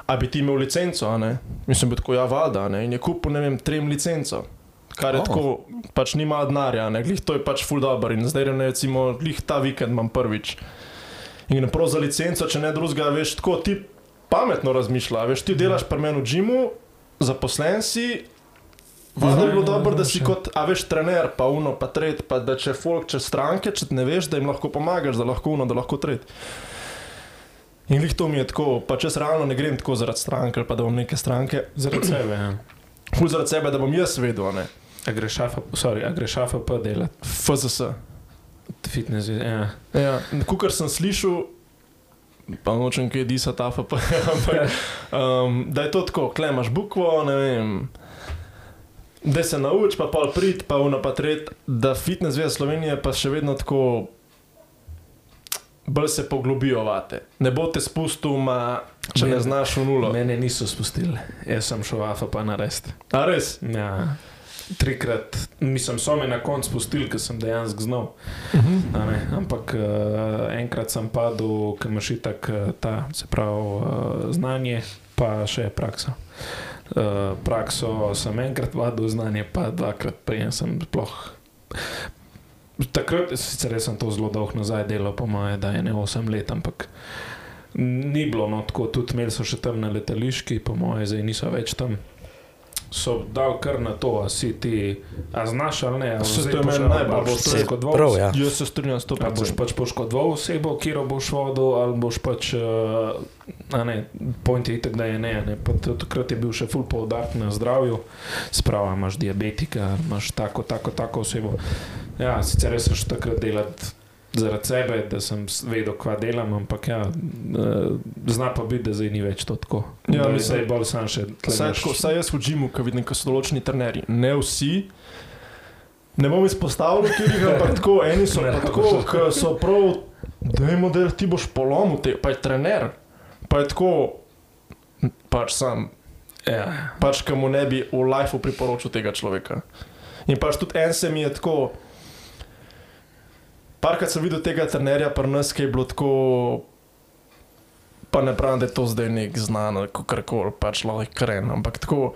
A bi ti imel licenco, a ne? Mislim, bi tako, ja, valjda, ne? In je kupil, ne vem, trem licenco. Kar je Oh. tako, pač nima denarja, ne, glih to je pač full dobro. In zdaj, ne, recimo, glih ta vikend imam prvič. In ne prav za licenco, če ne drugega, veš, tako ti pametno razmišlja. Veš, ti delaš pri meni v džimu, zaposlen si. Vada bi bilo dobro, da si kot, a veš, trener, pa uno, pa tret, pa da če folk, če stranke, če ne veš, da jim lahko pomagaš, da lahko uno, da lahko tret. In lih to mi je tako, pa če realno ne grem tako zaradi stranke, ali pa da bom neke stranke, Zaradi sebe, ja. ful zaradi sebe, da bom jaz vedel, a ne. A greš AFP, sorry, a greš AFP delati, FZS. fitness, ja. Ja, kukar sem slišal, pa nočem kaj disati, AFP, *laughs* ampak *laughs* um, da je to tako, klemaš bukvo, ne vem. Da se nauči, pa pol prid, pa uno pa tret, da fitness zveza Slovenije pa še vedno tako bolj se poglobijo vate. Ne bo te spustil, ma, če ne Mene- znaš v nulo. Mene niso spustili, jaz sem šel AFP narediti. A res? Ja. Trikrat, mislim, so me na koncu spustili, ker sem dejansko znal. a ne. Ampak uh, enkrat sem padel, ker imaš itak uh, ta, se pravi, uh, znanje, pa še prakso. Uh, prakso sem enkrat vadil, znanje pa dvakrat, jaz sem sploh. takrat, sicer sem to zelo dolgo nazaj delal, po moje, da je ne 8 let, ampak ni bilo no, tako, tudi imeli so še tam na letališki, po moje, zdaj niso več tam. So dal kar na to, a si ti, a znaš ali ne. a Se to meni najbolj boš poškodoval Prav, ja. Jaz se strinjam s to, Pa boš pač poškodoval osebo, kjer boš vodil, ali boš pač, uh, a ne, point je itak, da je ne, a ne. Pa takrat je bil še full poudarek na zdravju, sprava imaš diabetika, imaš tako, tako, tako osebo. Ja, sicer res sem šel takrat delati zaradi sebe, da sem vedel, kva delam, ampak ja, uh, zna pa biti, da zdaj ni več to tako. Ja, da mislim- zdaj bolj sam še tako, saj jaz v džimu, ko vidim, ko so določeni trenerji, ne vsi. Ne bom izpostavil, kjer jih, *laughs* ampak tako, eni so Ne, tako, ki so prav, da je model, ti boš polomil, te, pa je trener. Pa je tako, pač sam, Ja, pač ki mu ne bi v lifeu priporočil tega človeka. In pač tudi en se mi je tako. Parkrat sem videl tega trenerja, pa nas, ki je bilo tako. Pa ne pravim, da je to zdaj nek znan, kako koli, pač lahko kren, ampak tako.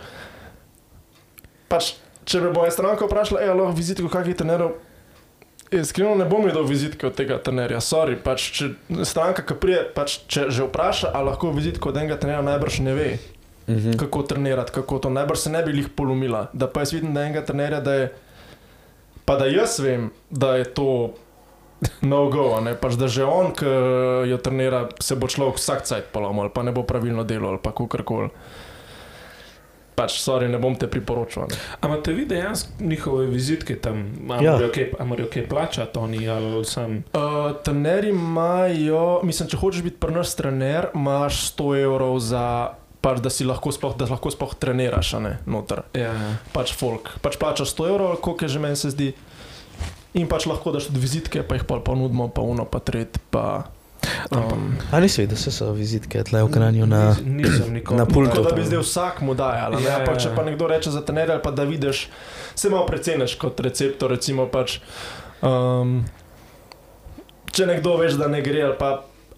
Pač, če bo ena stranka vprašala, je lahko vizitko kakih trenerov. Iskreno ne bom videl vizitke od tega trenerja, sorry, pač če stranka, ki prije, pač če že vpraša, a lahko vizitko od enega trenerja najbrž ne ve Mhm. kako trenirati, kako to. Najbrž se ne bi jih polomila. Da pa jaz vidim, da enega trenerja, da je. Pa da jaz vem, da je to no-go, a ne pač da že on, ki jo trenira, se bo človek vsak cajt polomil, ali pa ne bo pravilno delal, ali pa kakorkoli. Pač, sorry, ne bom te priporočal. Ampak te vidi dejansko njihove vizitke tam, a Ja. morajo kaj- a morajo kaj plačati oni ali sam. Uh, trenerji imajo, mislim, če hočeš biti pri nas trener, imaš 100 evrov za. Pač, da si lahko sploh, da lahko sploh treniraš, a ne noter. Ja. pač folk. Pač plačaš 100 evrov, koliko je že meni se zdi. In pač lahko daš tudi vizitke, pa jih pa ponudimo, pa uno, pa tret, pa. Um, A nisi videl, da so vizitke tle v Kranju na... Nis- Nisem nikoli. na pultu. tako da bi zdaj vsak mu dajal. Ja, Ja, ja, če ja. pa nekdo reče za trenerja, ali pa da vidiš, se malo preceneš kot receptor. Recimo pač, um, če nekdo veš, da ne gre, ali pa.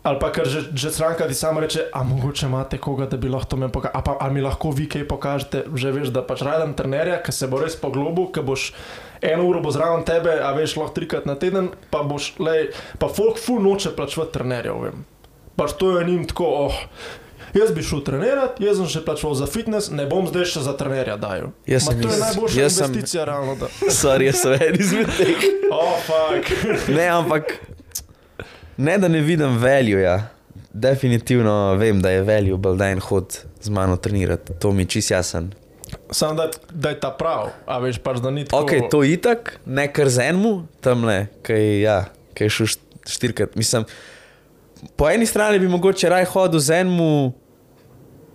Ali pa ker že, že stranka ti sama reče, a mogoče imate koga, da bi lahko to me pokazal, ali pa ali mi lahko vi kaj pokažete, že veš, da pač rajdem trenerja, ki se bo res poglobil, ki boš eno uro bo zraven tebe, a veš, lahko trikrat na teden, pa boš, lej, pa folk ful noče plačevati trenerjev, vem. Pač to je njim tako, oh, jaz bi šel trenirati, jaz sem še plačeval za fitness, ne bom zdaj še za trenerja dajal. Jaz Ma sem to je najboljša jaz sem- investicija, realno. Da. *laughs* Sorry, jaz sem en izmed teh. *laughs* Oh, fuck. Ne, ampak ne da ne vidim veljuja. Definitivno vem, da je velju, da en hod z mano trenirati. To mi je čist jasen. Samo da, da je ta prav, a veš, pač da ni tako. Ok, to je itak, ne kar z enim, tam le, kaj, ja, kaj šel št- štirikrat. Mislim, po eni strani bi mogoče raj hodil z enim,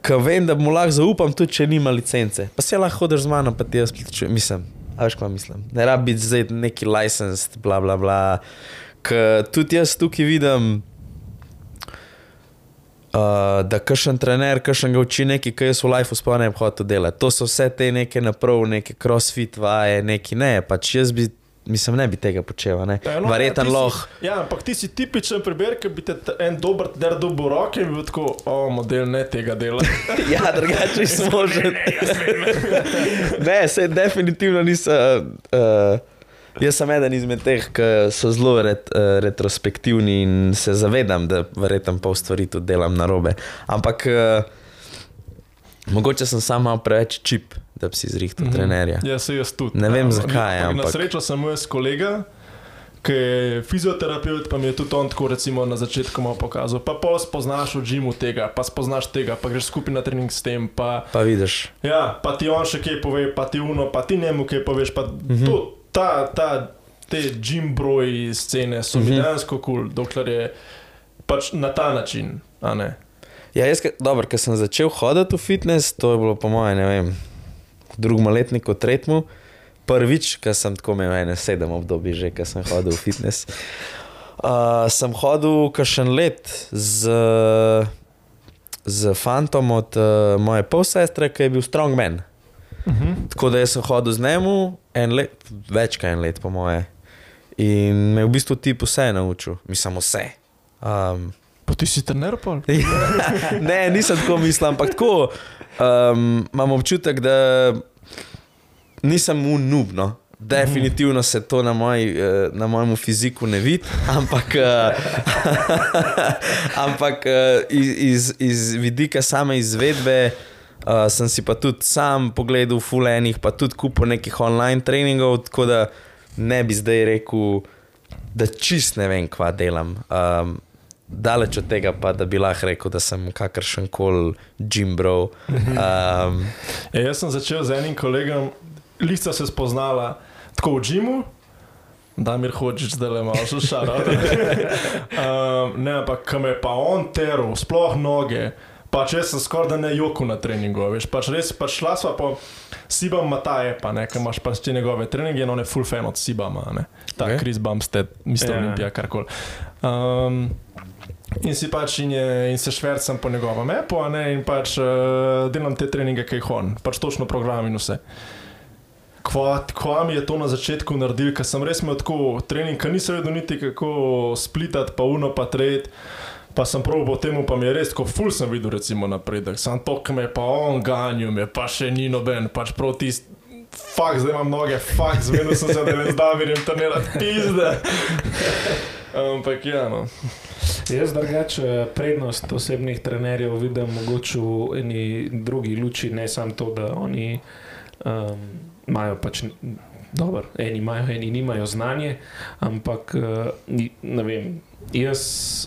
ki vem, da mu lahko zaupam, tudi če nima licence. Pa se lahko hodiš z mano, pa ti jaz plačujem. Mislim, a veš, kaj mislim. Ne rabi biti zdaj neki licensed, bla bla bla. Ker tudi jaz tukaj vidim. Uh, da kakšen trener, kakšen ga uči nekaj, kar jaz v lifeu sploh ne bi hotel delati. To so vse te neke naprav, neke crossfit vaje, neki ne, pač jaz bi, mislim, ne bi tega počel, ne. Ja, no, ti si- lahko. Ja, ampak ti si tipičen primer, ki bi te en dober der dobil roke in bi tako, o, model ne tega dela. *laughs* Ja, drugače smo že. *laughs* Ne, se *laughs* definitivno nisem. Uh, *laughs* jaz sem eden izmed teh, ki so zelo ret, uh, retrospektivni in se zavedam, da verjetno pol stvari tudi delam na robe. Ampak uh, mogoče sem sam malo preveč čip, da bi si zrihtel mm -hmm. trenerja. Ja, se jaz tudi. Ne vem, Ja, zakaj, Na ampak- srečo sem jaz kolega. Ki je fizioterapeut, pa mi je tudi on tako recimo, na začetku pokazal. Pa pol spoznaš v džimu tega, pa spoznaš tega, pa greš skupaj na trening s tem. Pa, Pa vidiš. ja, pa ti on še kaj pove, pa ti uno, pa ti njemu kaj poveš. Pa mm -hmm. to, ta, ta, te džim broji scene so mm -hmm. mi dejansko kul, cool, dokler je pač na ta način. a ne. Ja, jaz, dobro, ker sem začel hoditi v fitness, to je bilo po mojem, ne vem, v drugem letniku, tretjemu. Prvič, ker sem tako imel ene sedem obdobij, že ker sem hodil v fitness. Uh, sem hodil kašen let z, z fantom od uh, moje polsestre, ki je bil strongman. Uh -huh. Tako da sem hodil z njim en let, več kot en let, po moje. In me je v bistvu tip vse naučil, mislim vse. Um, Pa ti si trener pol? *laughs* ne, nisem tako mislil, ampak tako um, imam občutek, da nisem unubno. definitivno se to na, moj, eh, na mojem fiziku ne vidi, ampak, eh, *laughs* ampak eh, iz, iz, iz vidika same izvedbe. Uh, sem si pa tudi sam pogledal, fulenih, pa tudi kupo nekih online treningov, tako da ne bi zdaj rekel, da čist ne vem, kva delam. Um, daleč od tega, pa da bi lahko rekel, da sem kakršen koli Jimbro. Um, *laughs* E, jaz sem začel z enim kolegom, lista se spoznala tako v Džimu. Da mi hočeš, da le malo šara. *laughs* um, ne, ampak kam je pa on teril, sploh noge. Pač jaz sem skoraj da ne joku na treningu, veš, pač res, pač šla sva po Sibam Mataje, pa ne, ker imaš pač te njegove treninge in on je full fan od Sibama, ne. Ta Ok. okay. Chris Bumstead, Mr. Ja. Yeah. Olimpija, karkoli. Um, in si pač in, je, in se švercam po njegovem appu, ne, in pač uh, delam te treninge, kaj hon, pač točno program in vse. Kva, kva mi je to na začetku naredil, ker sem res imel tako trening, ker nisem vedel niti kako splitati, pa uno, pa tret. Pa sem prav po tem, pa mi je res, ko ful sem videl, recimo, napredek. Sam to, ki me je pa on ganjal, me pa še ni noben, pač prav tisti. Fak, zdaj imam noge, fak, zvedel sem se, da ne znam, vidim, trenirati pizde. *laughs* Ampak ja, no. Jaz drugače prednost osebnih trenerjev vidim mogoče v eni drugi luči, ne samo to, da oni um, imajo pač. Dobar, eni imajo, eni nimajo znanje, ampak ni- ne vem, jaz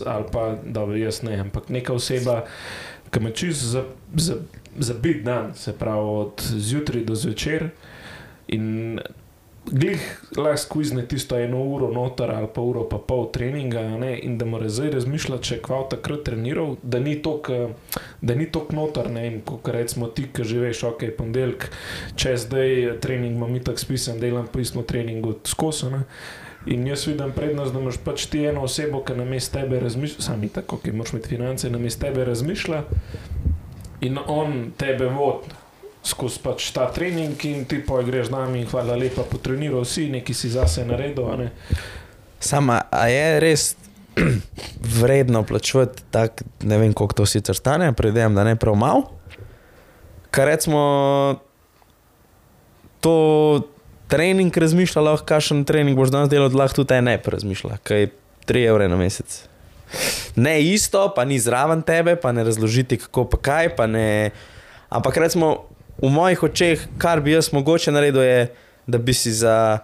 ali pa dobro, jaz ne, ampak neka oseba, ki me čist za, za, za bit dan, se pravi od zjutraj do zvečer in glih lahko skvizne tisto eno uro noter ali pa uro pa pol treninga ne, in da mora zdaj razmišljati, če je kval takrat treniral, da ni tok, da ni tok noter, ne vem, kot recimo ti, ki že veš, ok, ponedeljek, če zdaj trening imam itak spisan, delam po istem treningu skozi. ne. In jaz vidim prednost, da imaš pač ti eno osebo, ki na mestu tebe razmišlja, sami tako, ki moraš imeti finance, na mestu tebe razmišlja in on tebe vodi skozi pač ta trening in ti pa greš z nami in hvala lepa, potreniral si, nekaj si zase naredil. Ne? Sama, a je res *clears throat* vredno plačevati tako, ne vem, koliko to sicer stane, predvidevam, da ne prav malo. Kar recimo, to trening razmišlja, lahko kakšen trening boš danes delal, lahko tudi ne razmišlja, kaj je 3 evre na mesec. Ne isto, pa ni zraven tebe, pa ne razložiti kako pa kaj, pa ne. Ampak recimo v mojih očeh, kar bi jaz mogoče naredil, je, da bi si za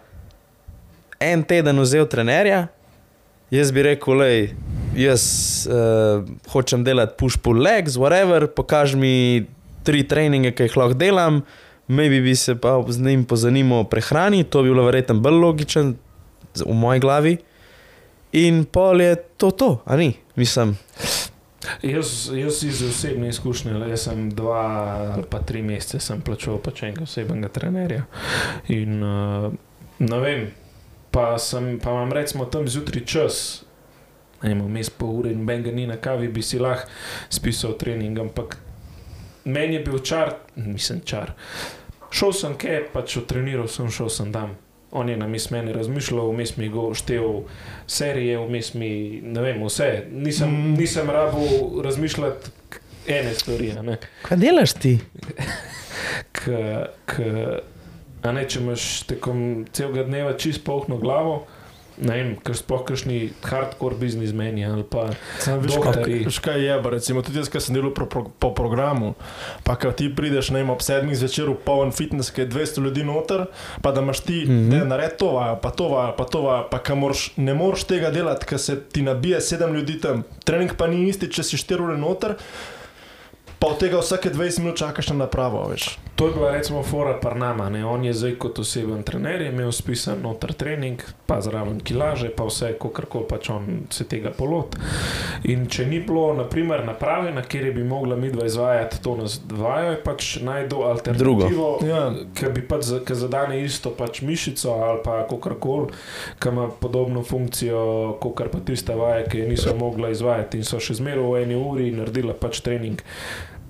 en teden vzel trenerja, jaz bi rekel, lej, jaz uh, hočem delati push-pull legs, whatever, pokaži mi tri treninge, ki jih lahko delam, maybe bi se pa z njim pozanimal o prehrani, to bi bilo verjetno bolj logičen v moji glavi. In pol je to, to a ni, mislim. Jaz, jaz iz osebne izkušnje, le, sem dva ali pa tri mesece sem plačal pač enega osebnega trenerja. In uh, ne vem, pa, sem, pa imam recimo tam zjutraj čas. Vem, vmes pol ure in benga ni na kavi, bi si lahko spisal trening, ampak meni je bil čar, mislim čar. Šel sem kje, pač otreniral sem, šel sem tam. On je na mis meni razmišljal, vmes mi je štev serije, vmes mi ne vem, vse. Nisem, Mm. nisem rabil razmišljati ene stvari. ne. Kaj delaš ti? K, k, ne, če imaš tekom celega dneva čist polno glavo, ne vem, ker sploh kakšni hardcore biznismeni ali pa Sam veš, Doktorji. kaj, veš, kaj je, ba, recimo tudi jaz, ki sem delal pro, pro, po programu, pa ko ti prideš ne vem, ob sedmih zvečer v poln fitness, ki je 200 ljudi noter, pa da imaš ti, mm. -hmm. naredi to vajo, pa to vajo, pa to vajo, pa ka moraš, ne moreš tega delati, ker se ti nabije sedem ljudi tam. Trening pa ni isti, če si 4 ure noter, pa od tega vsake 20 minut čakaš na napravo, veš. To je bila recimo fora Parnama. Ne? On je zdaj kot oseben trener, je imel spisan noter trening, pa zraven kilaže, pa vse, kako pač on se tega polot. In če ni bilo, naprimer, naprave, na kjer bi mogla midva izvajati to nas vajo, je pač najdo alternativo, Ja. ki bi pač za, ki zadane isto pač mišico ali pa kakorkoli, ki ima podobno funkcijo, kot pa tista vaja, ki je niso mogla izvajati in so še zmeraj v eni uri naredila pač trening.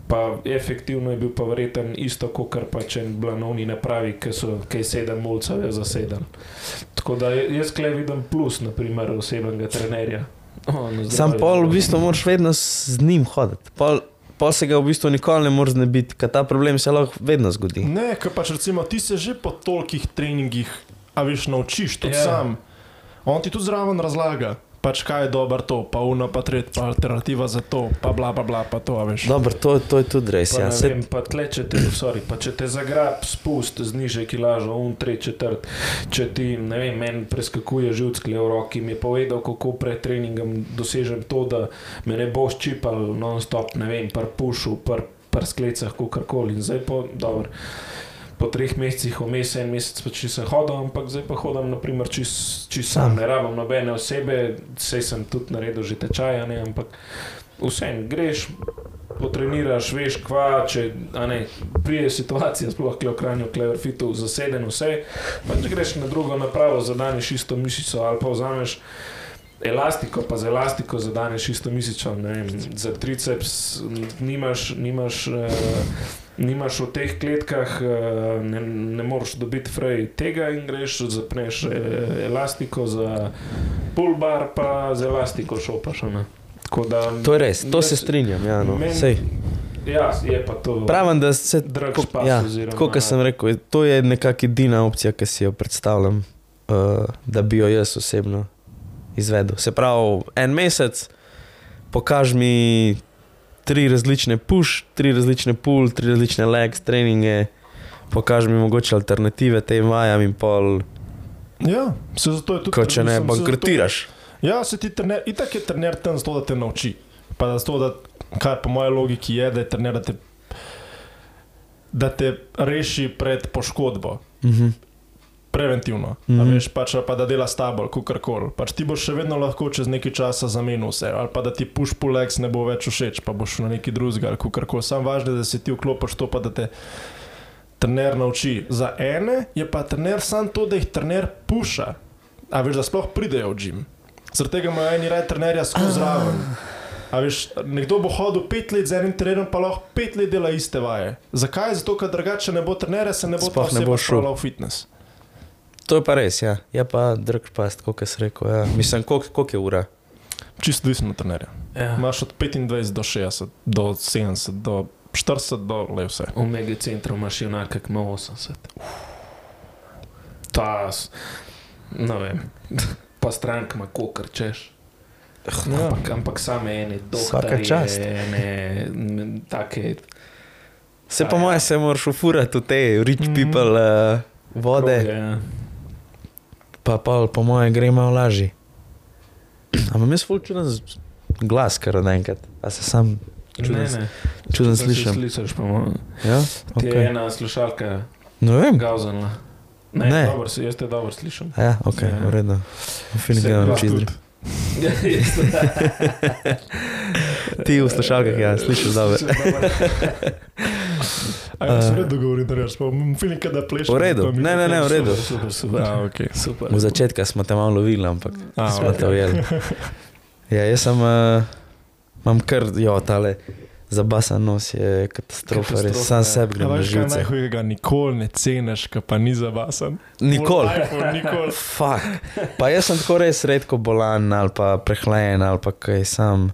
Pa efektivno je bil pa verjeten isto, kot pa če blanovni napravi, ki so kaj sedem mulcev zasedali. Tako da jaz klej vidim plus, naprimer, osebnega trenerja. O, na Sam pol v bistvu moraš vedno z njim hoditi. Pol, pol se ga v bistvu nikoli ne moreš znebiti, ker ta problem se lahko vedno zgodi. Ne, ker pač recimo ti se že po tolikih treningih a veš, naučiš Ja. yeah. sam. On ti tudi zraven razlaga, pač kaj je dobro to, pa uno, pa tret, pa alternativa za to, pa bla bla bla, pa to, veš. Dobro, to, to je tudi res. Pa, Ja. Se, vem, pa, tle, če te, sorry, pa če te zagrab, spust, znižaj kilažo, un, tri četrt. Če ti, ne vem, meni preskakuje živčki v roki, mi je povedal, kako pred treningom dosežem to, da me ne boš čipal non-stop, ne vem, par pušu, par, par sklecah, kakorkoli. In zdaj pa, dobro. Po treh mesecih, vmes en mesec pač nisem hodil, ampak zdaj pa hodim, naprimer, čist čis sam, ne rabim nobene osebe, vse sem tudi naredil že tečaja, ne, ampak vsem greš, potreniraš, veš, kva, če ne, prije situacija, sploh kle v kranju, kleverfitu, zaseden vse, pač greš na drugo napravo, zadaneš isto mišico ali pa vzameš elastiko, pa z elastiko zadaneš isto mišico, ne vem, za triceps nimaš, nimaš uh, Nimaš v teh kletkah, eh, ne, ne moreš dobiti frej tega, in greš, zapneš eh, elastiko za pulbar, pa z elastiko šopaš. ne. Da, to je res, to se jaz- strinjam. Ja, no. meni- Sej. Ja, je pa to. Pravim, da se Drag tako- špas ja, oziroma- Tako kot sem rekel, to je nekakšna edina opcija, ki si jo predstavljam, uh, da bi jo jaz osebno izvedel. Se pravi, en mesec, pokaž mi tri različne push, tri različne pull, tri različne legs, treninge, pokaž mi mogoče alternative tem vajam in pol, Ja, se zato je tudi. ko če ne mislim, se zato- bankrotiraš. Ja, se ti trener, itak je trener tam zato, da te nauči. Pa da zato, da, kar po moji logiki je, da je trener, da te, da te reši pred poškodbo. Mhm. Preventivno, mm. -hmm. veš, pač, pa da dela s tabo, kako koli. Pač ti boš še vedno lahko čez nekaj časa zamenil vse, ali pa da ti push pulex ne bo več všeč, pa boš na neki drugi, ali kako koli. Sam važno je, da se ti vklopiš to, pa da te trener nauči. Za ene je pa trener sam to, da jih trener puša, a veš, da sploh pridejo v gim. Zaradi tega imajo eni raj trenerja skozi zraven. A veš, nekdo bo hodil pet let z enim trenerom, pa lahko pet let dela iste vaje. Zakaj? Zato, ker drugače ne bo trenerja, se ne bo Sploh ne bo šel. spravila v fitness. To je pa res, ja. Je pa drug past, kot si rekel. Ja. Mislim, koliko je ura? Čisto odvisno od trenerja. Ja. Imaš od 25 do 60, do 70, do 40, do le vse. V megacentru imaš junaka, ki ima 80. Ta, ne vem, *laughs* pa strank ima kokr češ. Ja. Ampak, ampak same ene Vsaka doktorje, čast. ene take Se A po ja. mojem se moraš ufurati v te rich Mhm. people uh, vode, kroge, ja. Pa pa po mojem gre malo lažje. Ampak jaz ful čuden z- glas, kar od enkrat. A se sam čuden, Ne, ne. čuden se slišim. Slišiš, pa mo- Ja? ti je Okay. ena slušalka Ne vem. gauzana. Ne, Ne. ne. Dobro, jaz te dobro slišim. Ja, ok, Ja. v redu. Finik, Se da imam isto. *laughs* Ti v slušalkah, ja, slišiš dobro. *laughs* *laughs* A ja, se Eh. v redu govori, da rečeš, feeling, da plešeš. V redu. Ne, ne, ne, v redu. Super, super. A, ok. *laughs* super. V začetku smo te malo lovili, ampak A, smo ok. te ujeli. *laughs* Ja, jaz sem, uh, imam kar, jo, tale zabasan nos je katastrofa, res Katastrofa, sam ja. sebi na veš, kaj najhujega, nikoli ne ceniš, ka pa ni zabasen. Nikoli. Nikoli. *laughs* Fak. Pa jaz sem tako res redko bolan ali pa prehlajen ali pa kaj sam.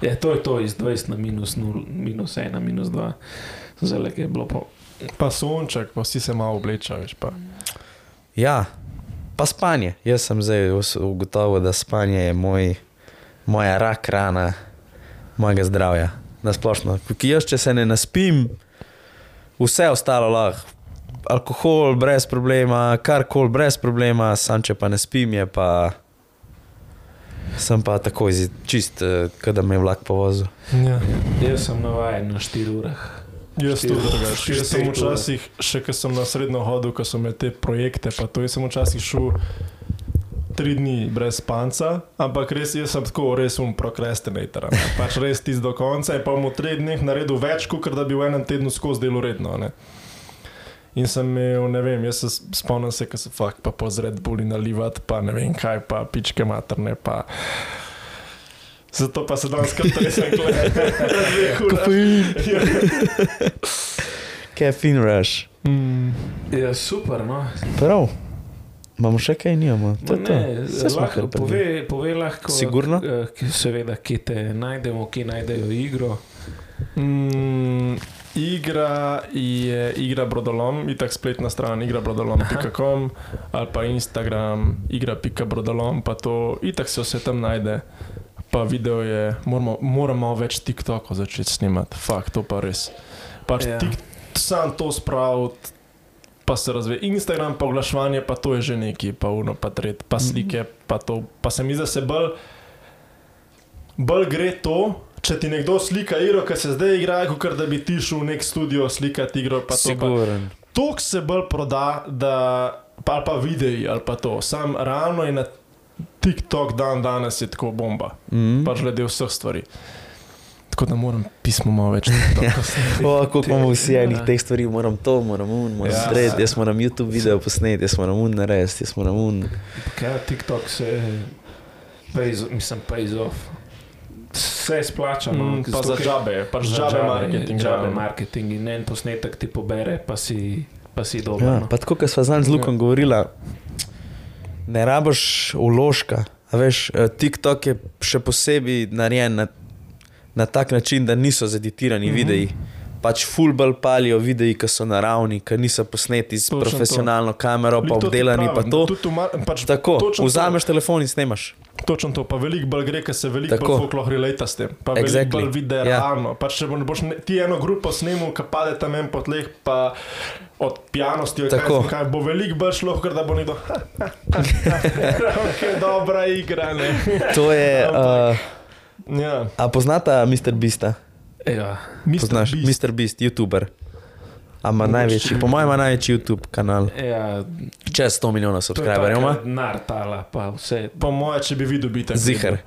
Ja, to je to iz 20 na minus 0, minus 1, minus 2. Zelo je bilo pa. Pa sonček, pa vsi se malo pa. Ja, pa spanje. Jaz sem zdaj ugotovil, da spanje je moj, moja rak rana mojega zdravja. Na splošno. Ki jaz, če se ne naspim, vse ostalo lahko. Alkohol brez problema, karkoli brez problema, sam če pa ne spim, je pa. Sem pa tako čist, eh, da me je vlak povozil. Ja. Jaz sem navaden na 4 urah. Jaz tudi drugače. Jaz sem včasih, še ko sem na srednjo hodil, ko so me te projekte, pa to jaz sem včasih šel tri dni brez spanca, ampak res jaz sem tako res um prokrastinator. Pač res tisti do konca in pa bom v treh dneh naredil več, kot da bi v enem tednu skozi delo redno. Ne. In sem imel, ne vem, jaz se spomnim se, ko sem fakt pa pozred boli nalivati, pa ne vem kaj, pa pičke materne, pa... Zato pa se danes kar tresem, *laughs* Kofein. *laughs* Caffeine rush. Mm. Ja, super, no. Prav. Imamo še kaj, nimamo. To je to. Ne, smo lahko, pove, pove lahko. Sigurno? eh, ki- Seveda, kje te najdemo, kje najdejo igro. Mm, igra je igra brodolom, itak spletna stran igrabrodolom.com ali pa Instagram igra.brodolom, pa to itak se vse tam najde. Pa video je, moramo, moramo več TikTokov začeti snimati, fakt, to pa res. Pač Ja. ja. tik, sam to spraviti, pa se razvije. Instagram, pa oglaševanje, pa to je že neki, pa uno, pa tret, pa slike, pa to. Pa se mi zdi, da se bolj, bolj gre to, če ti nekdo slika igro, ki se zdaj igra, kot da bi ti šel v nek studio slikati igro. Pa to, pa, Siguren. to se bolj proda, da, pa, ali pa videi ali pa to. Sam ravno je na TikTok dan danes je tako bomba, Mm. pač glede vseh stvari. Tako da moram pismo malo več. *laughs* Kako imamo vsi Ja. enih teh stvari, moram to, moram un, moram Ja. ja. tret, jaz moram YouTube video posneti, jaz moram un narediti, jaz moram un. Kaj TikTok se, pays, mislim, pays off. Vse splača, no, Mm, pa za džabe, pač za džabe marketing. Džabe ja. marketing in en posnetek ti pobere, pa si, pa si dober. Ja, no. pa tako, kot sva z Lukom govorila, ne rabiš uložka. Veš, eh, TikTok je še posebej narejen na, na tak način, da niso zeditirani mm -hmm. videi. Pač fullball palijo videi, ki so naravni, ki niso posneti s Točno to. profesionalno kamero, pa Glih to ti obdelani, pa to. Pač Tako, točno to. vzameš telefon in snemaš. Točno to, pa veliko bolj gre, ker se veliko bolj folk lahko relata s tem. Pa veliko Exactly. bolj vidi, da je Ja. realno. Pač če boš ne, ti eno grupo snemal, ki pade tam en po tleh, pa od pijanosti, ali kaj, kaj, bo veliko bolj šlo, ker da bo nekdo. *laughs* okay, dobra igra, ne. To je. Ampak- Uh, Ja, a poznata Mr. Beasta? Ja. Poznaš, Beast. Mr. Beast, YouTuber. Ama največji, po mojem, največji YouTube kanal. Ja, Čez 100 milijonov subscriberjev ima. Nartala, pa vse. Po moje, če bi videl, bi tako. Ziher.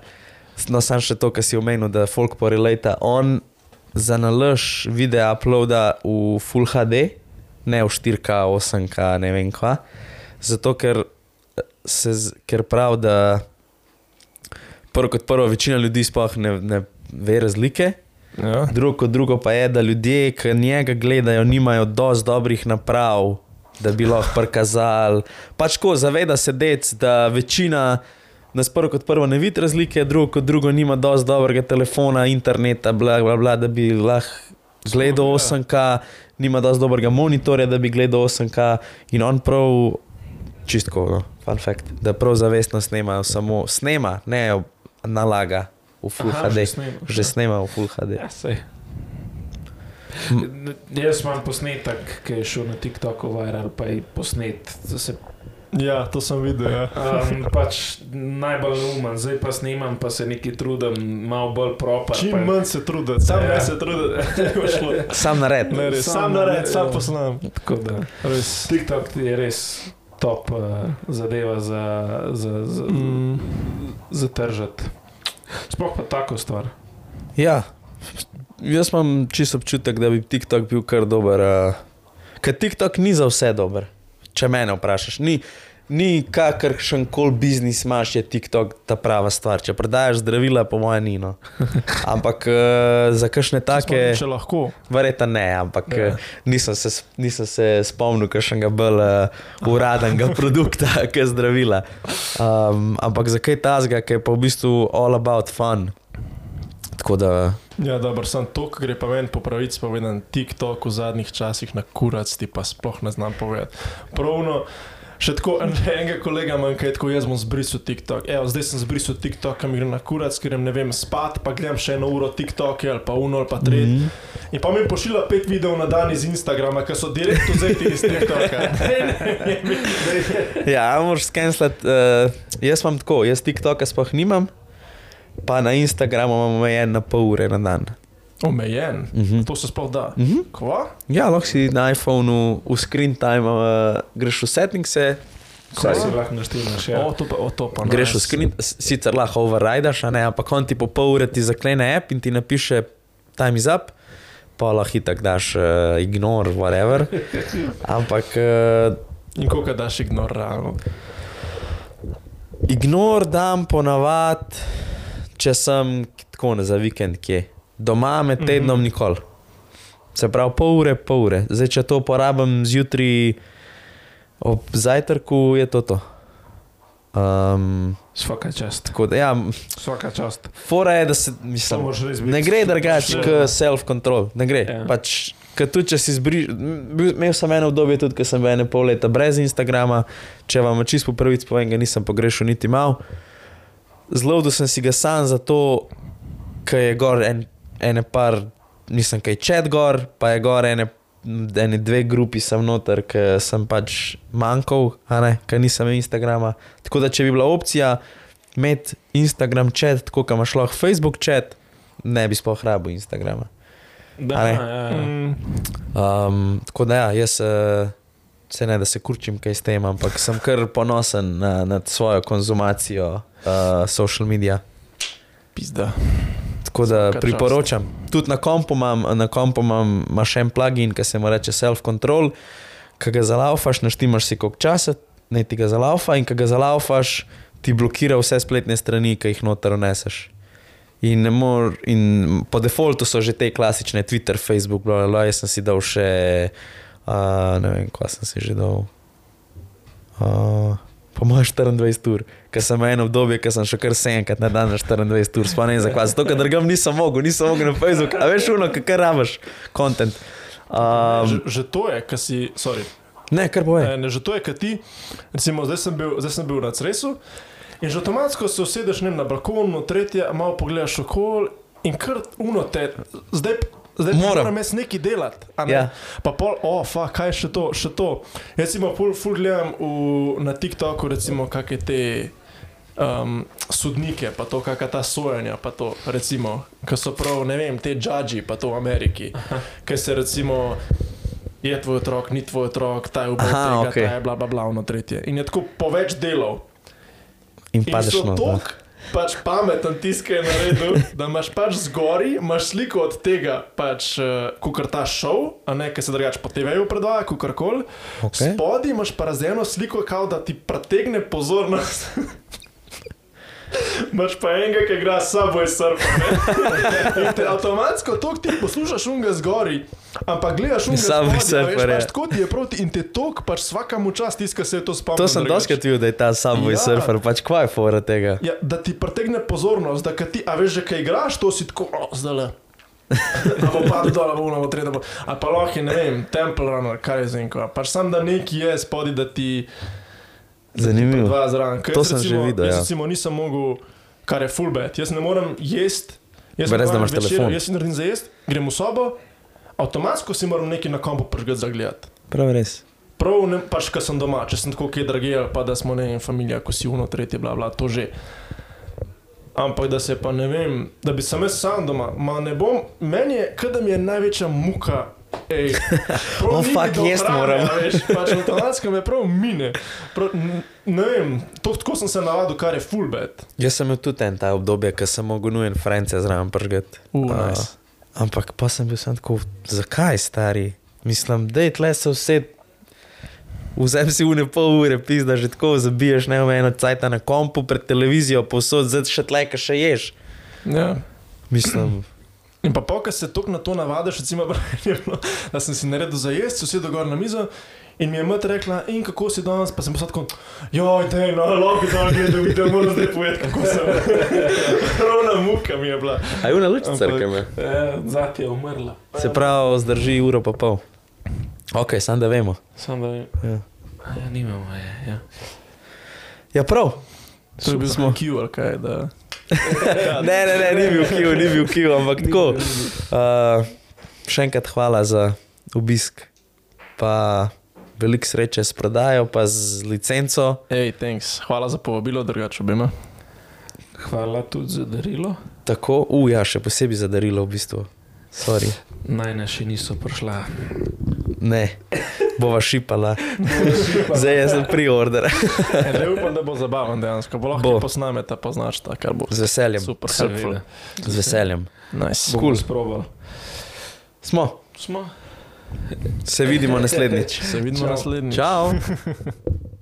No, sam še to, kar si omenil, da folk porelata. On za nalož videa uploada v Full HD, ne v 4K, 8K, ne vem kva. Zato, ker, se, ker prav, da prvo kot prvo, večina ljudi sploh ne, ne ve razlike. Ja. Drugo drugo pa je, da ljudje, ki njega gledajo, nimajo dosti dobrih naprav, da bi lahko prikazali. Pač ko zaveda se dec, da večina nas prvo kot prvo ne vidi razlike, drugo kot drugo nima dosti dobrega telefona, interneta, bla, bla, bla, da bi lahko gledal Ja. 8K, nima dosti dobrega monitorja, da bi gledal 8K in on prav. Čistko, no, fun fact, da prav zavestno snema, samo snema, ne nalaga v Full Aha, HD. že snemaš, Že ja. snema v Full HD. Ja, sej. Jaz imam posnetek, ki je šel na TikToku viral, pa je posnet. Se, ja, to sem videl. Ja. um, pač najbolj neumen, zdaj pa snimam, pa se nekaj trudim, malo bolj proper. Čim pa, manj se trudi, sam Ja. ne se trudi, da bo šlo. Sam nared. Ne, res, Sam sam nared, sam ja. poslam. Tako da Res. TikTok je res top uh, zadeva za, za, za, Mm. za tržati. Sploh pa tako stvar. Ja, jaz imam čisto občutek, da bi TikTok bil kar dober. Uh, ker TikTok ni za vse dober, če mene vprašaš. Ni, ni kakršen koli biznis imaš, je TikTok ta prava stvar. Če prodajaš zdravila, po mojem, ni. No. *laughs* Ampak uh, za kakšne take, Če lahko. verjetno ne, ampak Ja. ja. nisem, se, nisem se spomnil kakšnega bolj uh, uradnega *laughs* produkta, kot zdravila. Um, ampak za kaj tasga, ki je pa v bistvu all about fun. Tako da. Ja, dobro, sem to, kar gre pa meni po pravici povedan, TikTok v zadnjih časih na kurac ti pa sploh ne znam povedati. Pravno, še tako en, enega kolega manjka, je tako jaz bom zbrisal TikTok. Evo, zdaj sem zbrisal TikTok, kam grem na kurac, ker grem, ne vem, spat, pa gledam še eno uro TikTok ali pa uno ali pa tret. Mm. -hmm. In pa mi pošilja pet videov na dan iz Instagrama, ki so direktno vzeti iz TikToka. *laughs* Ja, moraš skenslati. Uh, jaz imam tako, jaz TikToka sploh nimam, pa na Instagramu imam omejen na pol ure na dan. Omejen, Uh -huh. to se sploh da. Uh -huh. Kva? Ja, lahko si na iPhonu v screen time uh, greš v settingse, Vse si lahko naštemaš. Ja. O, to pa, o, to pa greš v screen, sicer lahko overridaš, a ne, ampak on ti po pol ure ti zaklene app in ti napiše time is up. Pa lahko itak daš uh, ignore, whatever. *laughs* Ampak uh, In koliko daš ignoralno. Ignor dam ponavadi, če sem tako ne za vikend kje. Doma med tednom Mhm. nikoli. Se pravi, pol ure, pol ure. Zdaj, če to uporabim zjutraj ob zajtrku, je to to. Um, Svaka čast. tako da, ja, Svaka čast. fora je, da se, mislim, ne gre drugače kot self-control, ne gre. Ja. Pač Ker tudi, če si zbriš, imel sem eno obdobje, tudi ko sem bil ene pol leta brez Instagrama, če vam čisto po prvič povem, ga nisem pogrešal niti mal. Zelo sem si ga sam zato, ker je gor en, ene par, nisem kaj čet gor, pa je gor ene, ene dve grupi sem noter, ker sem pač manjkal, a ne, ker nisem imel Instagrama. Tako da, če bi bila opcija imeti Instagram čet, tako kot imaš lahko Facebook čet, ne bi sploh rabil Instagrama. Da, ja, ja. Mm, Um, tako da, ja, jaz uh, se ne da se kurčim kaj s tem, ampak sem kar ponosen na, nad svojo konzumacijo uh, social medija. pizda. Tako da Vsaka priporočam. Tudi na kompu imam, na kompu imam ima še en plugin, ki se mu reče self-control, ki ga zalaufaš, naštimaš si koliko časa, ne ti ga zalaufa in ki ga zalaufaš, ti blokira vse spletne strani, ki jih noter uneseš. In, mor, in po defaultu so že te klasične Twitter, Facebook, bla, bla, bla. jaz sem si dal še, uh, ne vem, kaj sem si že dal. Uh, po mojem 24 ur, ker sem imel eno obdobje, ker sem še kar 7 krat na dan na 24 ur, spomnim se zakaj. Zato, ker drugam nisem mogel, nisem mogel na Facebook, a veš, uno, kaj rabiš, kontent. Um, Že, že to je, kar si, sorry. ne, kar bo je. Ne, ne, že to je, kar ti, recimo, zdaj sem bil, zdaj sem bil na Cresu in že avtomatsko se usedeš ne, na balkonu, tretje, malo pogledaš okol in kar uno te, zdaj. Zdaj Moram. moram jaz nekaj delati. ne? Ja. Pa pol, o, oh, kaj še to, še to. Jaz si pa ful, ful gledam v, na TikToku, recimo, kakšne te um, sodnike, pa to, kakšna ta sojanja, pa to, recimo, ki so prav, ne vem, te judži, pa to v Ameriki, ki se recimo. Je tvoj otrok, ni tvoj otrok, ta je ubil, Aha, tega, okej. ta je bla bla bla, ono tretje. In je tako po več delov. In In padeš so not. no. tako pač pameten tiskaj naredil, da imaš pač zgori, imaš sliko od tega, pač, uh, kukar ta šov, a ne, ki se drugače po TV-ju predvaja, kukar koli. Okay. Spodaj imaš pa razdeljeno sliko, kao da ti pretegne pozornost. *laughs* Imaš pa enega, ki igra ne. *laughs* In te avtomatsko to ti poslušaš unga zgori, ampak gledaš veš, Surfer, ja. pač Tako ti je proti in te tok, pač svakamu čast tiska se to spomnil. To sem doskrat videl, da je ta Subway Ja. surfer, pač kva je fora tega. Ja, da ti pretegne pozornost, da ti, a veš, že kaj igraš, to si tako, oh, zdaj le. A bo pa dol, a bo ono, bo treba. A pa lahko je, ne vem, Temple Runner, kaj je zinko. Pač sam da neki je spodaj, da ti Zanimivo. Ker To sem že recimo- videl, Jaz ja. recimo nisem mogel, kar je full bad. Jaz ne morem jesti. Jaz Brez, da imaš večeru, telefon. Jaz si naredim za jesti, grem v sobo, avtomatsko si moram nekaj na kompu prižgati za gledati. Prav res. Prav, ne, pač, ko sem doma, če sem tako kaj dragi, ali pa da smo ne vem, familija, ko si uno, tretje, bla, bla, to že. Ampak da se pa ne vem, da bi sem jaz sam doma, ma ne bom, meni je, kaj da mi je največja muka. Ej, prav O, ni mi fuck, jest hrane, moram. a Veš, pač avtomatsko me prav mine. Prav, ne vem, to, tako sem se navadil, kar je full bed. Jaz sem imel tudi en ta obdobje, ko sem mogel nujen frence zraven pržgati. Uh, A, nice. Ampak pa sem bil sam tako, zakaj stari? Mislim, da je tle se vse. Vzem si une pol ure, pizda, že tako zabiješ neomejeno cajt na kompu, pred televizijo, posod, zdaj še tle, kaj še ješ. Ja. Mislim, In pa ko se tok na to navadiš, recimo, *laughs* bilo, da sem si naredil za jesti, vsi dogor na mizo. In mi je mati rekla, in kako si danes, pa sem pa tako, joj, je no, lahko da gledam, da moram zdaj povedati, kako sem. *laughs* Ravna muka mi je bila. a je una luč Ampak- crkve. Eh, Zati je umrla. Se pravi, zdrži uro pa pol. Ok, sam da vemo. Sam da vem. Ja. A Ja, nimamo, je, ja. Ja, prav. To je bil Smo. smo Q, ali kaj, da. *laughs* Ne, ne, ne, ni bil kiv, ni bil kiv, ampak tako. Uh, še enkrat hvala za obisk, pa veliko sreče s prodajo, pa z licenco. Hej, thanks, hvala za povabilo, drugače obima. Hvala tudi za darilo. Tako, uja, še posebej za darilo v bistvu. Sorry. Najna še niso prišla. Ne, bova šipala. Zdaj je sem priorder. Zdaj upam, da bo zabaven dejansko, bo lahko Bo. posnamete, pa znaš ta, kar bo. Z veseljem. Super. Seveda. Z veseljem. Nice. Bomo sprobali. Smo, Smo. se vidimo naslednjič. Se vidimo Čau. naslednjič. Čau. *laughs*